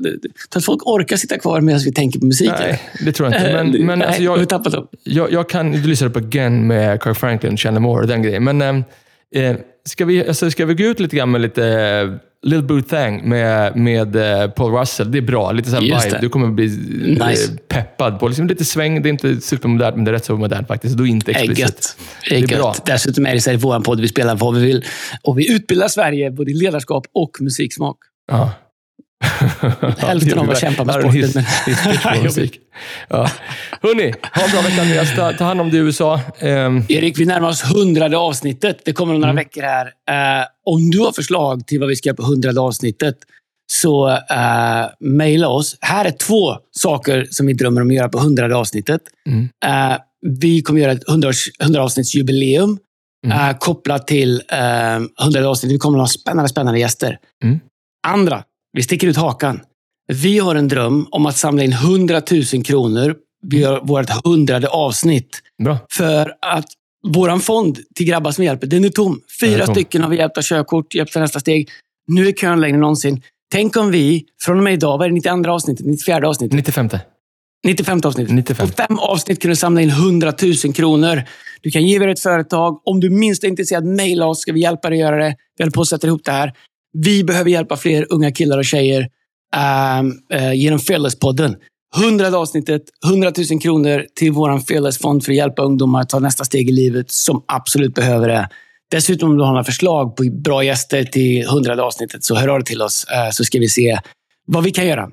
Så att folk orkar sitta kvar medan vi tänker på musik. Nej, det tror jag inte. Eh, Men, men nej, alltså, jag jag, tappat dem. jag, jag kan... Du lyssnade på Again med Kirk Franklin, Chandler Moore den grejen. Men eh, eh, ska, vi, alltså, ska vi gå ut lite grann med lite eh, Little Boo Thang med, med eh, Paul Russell? Det är bra. Lite så här Just vibe. det. Du kommer bli eh, Nice. peppad på. Liksom lite sväng. Det är inte supermodernt, men det är rätt så modernt faktiskt. Du är inte explicit. Det är, Det är bra. Dessutom är det så här vår podd vi spelar vad vi vill. Och vi utbildar Sverige både i ledarskap och musiksmak. Ja. Hälften av att kämpa med sporten, hiss- hiss-. Ja. Hörni, ha en bra vecka Andreas. Ta, ta hand om dig i USA. Ehm, Erik, vi närmar oss hundrade avsnittet. Det kommer om några Mm. veckor här. Eh, om du har förslag till vad vi ska göra på hundrade avsnittet, så uh, mejla oss. Här är två saker som vi drömmer om att göra på hundrade avsnittet. Mm. Eh, vi kommer göra ett 100, 100 avsnittsjubileum Mm. kopplat till uh, 100 avsnitt. Vi kommer att ha spännande, spännande gäster. Mm. Andra, vi sticker ut hakan. Vi har en dröm om att samla in 100 000 kronor. Vi gör vårt hundrade avsnitt. bra. För att våran fond till grabbar som hjälper, den är tom. Fyra är tom. stycken har vi hjälpt av körkort, hjälpt till nästa steg. Nu är kön längre än någonsin. Tänk om vi, från och med idag, vad är det 92 avsnittet, 94 avsnittet, 95. 95 avsnittet. 95. På fem avsnitt kan du samla in 100 000 kronor. Du kan ge er ett företag. Om du minst är intresserad, mejla oss. Ska vi hjälpa dig att göra det? Vi håller på att sätta ihop det här. Vi behöver hjälpa fler unga killar och tjejer ehm, eh, genom Fearless-podden. 100 avsnittet, 100 000 kronor till vår Fearless-fond för att hjälpa ungdomar att ta nästa steg i livet som absolut behöver det. Dessutom om du har några förslag på bra gäster till 100 avsnittet så hör av dig till oss eh, så ska vi se vad vi kan göra.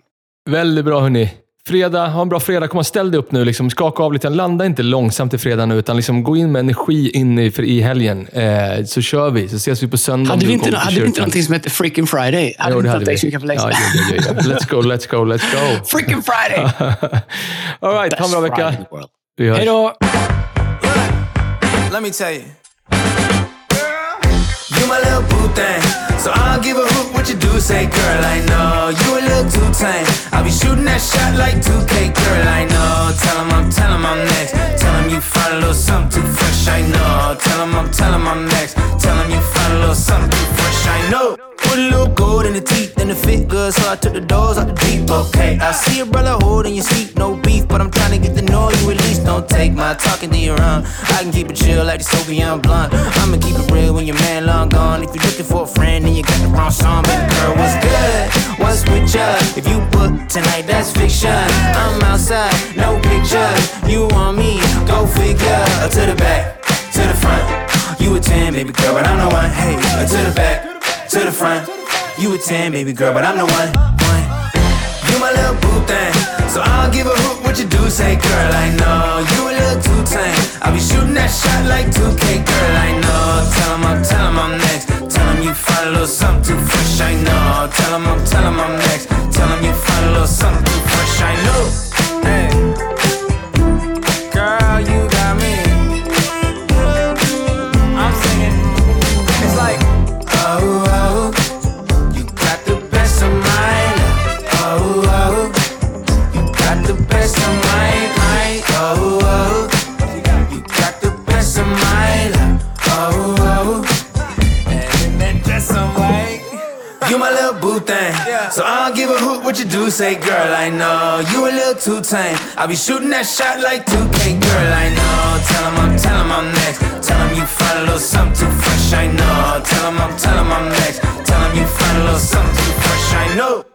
Väldigt bra hörni. Fredag, ha en bra fredag. Kom och ställ dig upp nu. Liksom, skaka av lite. Landa inte långsamt i fredag nu, utan liksom, gå in med energi in i, för, i helgen. Eh, så kör vi. Så ses vi på söndag. Hade du vi inte, hade vi inte någonting som heter Freaking Friday? Hade Jo, det inte hade vi. Ja, ja, ja, ja. Let's go, let's go, let's go. Freaking Friday! All right, ha en bra vecka. Vi hörs. Hej då! Let me tell you. You my little boo thing. So I don't give a hoot what you do, say, girl, I know. You a little too tame. I'll be shooting that shot like 2K, girl, I know. Tell him I'm, tell him I'm next. Tell him you find a little something too fresh, I know. Tell him I'm, tell him I'm next. Tell him you find a little something too fresh, I know. Put a little gold in the teeth and the fit good, so I took the doors out the deep. Okay, I see a brother holding your seat, no beef, but I'm trying to get to know you at least. Don't take my talking to your own. I can keep it chill like the Soviet blunt. I'ma keep it real when your man long gone. If you're looking for a friend and you got the wrong song, baby girl, what's good? What's with ya? If you book tonight, that's fiction. I'm outside, no pictures. You want me? Go figure. To the back, to the front. You a 10, 10, baby girl, but I'm the one. Hey, to the back, to the front. You a 10, baby girl, but I'm the one. one. You my little boo thing, so I don't give a hoot what you do. Say, girl, I know you a little too tame. I'll be shooting that shot like 2K, girl, I know. Tell him I'm, tell him I'm next. Tell him you find a little something too fresh, I know. Tell him I'm, tell him I'm next. Tell him you find a little something too fresh, I know. Hey. You my little boo thing, so I don't give a hoot what you do. Say, girl, I know you a little too tame. I'll be shooting that shot like 2K, girl, I know. Tell him I'm, tell him I'm next. Tell him you find a little something too fresh, I know. Tell him I'm, tell him I'm next. Tell him you find a little something too fresh, I know.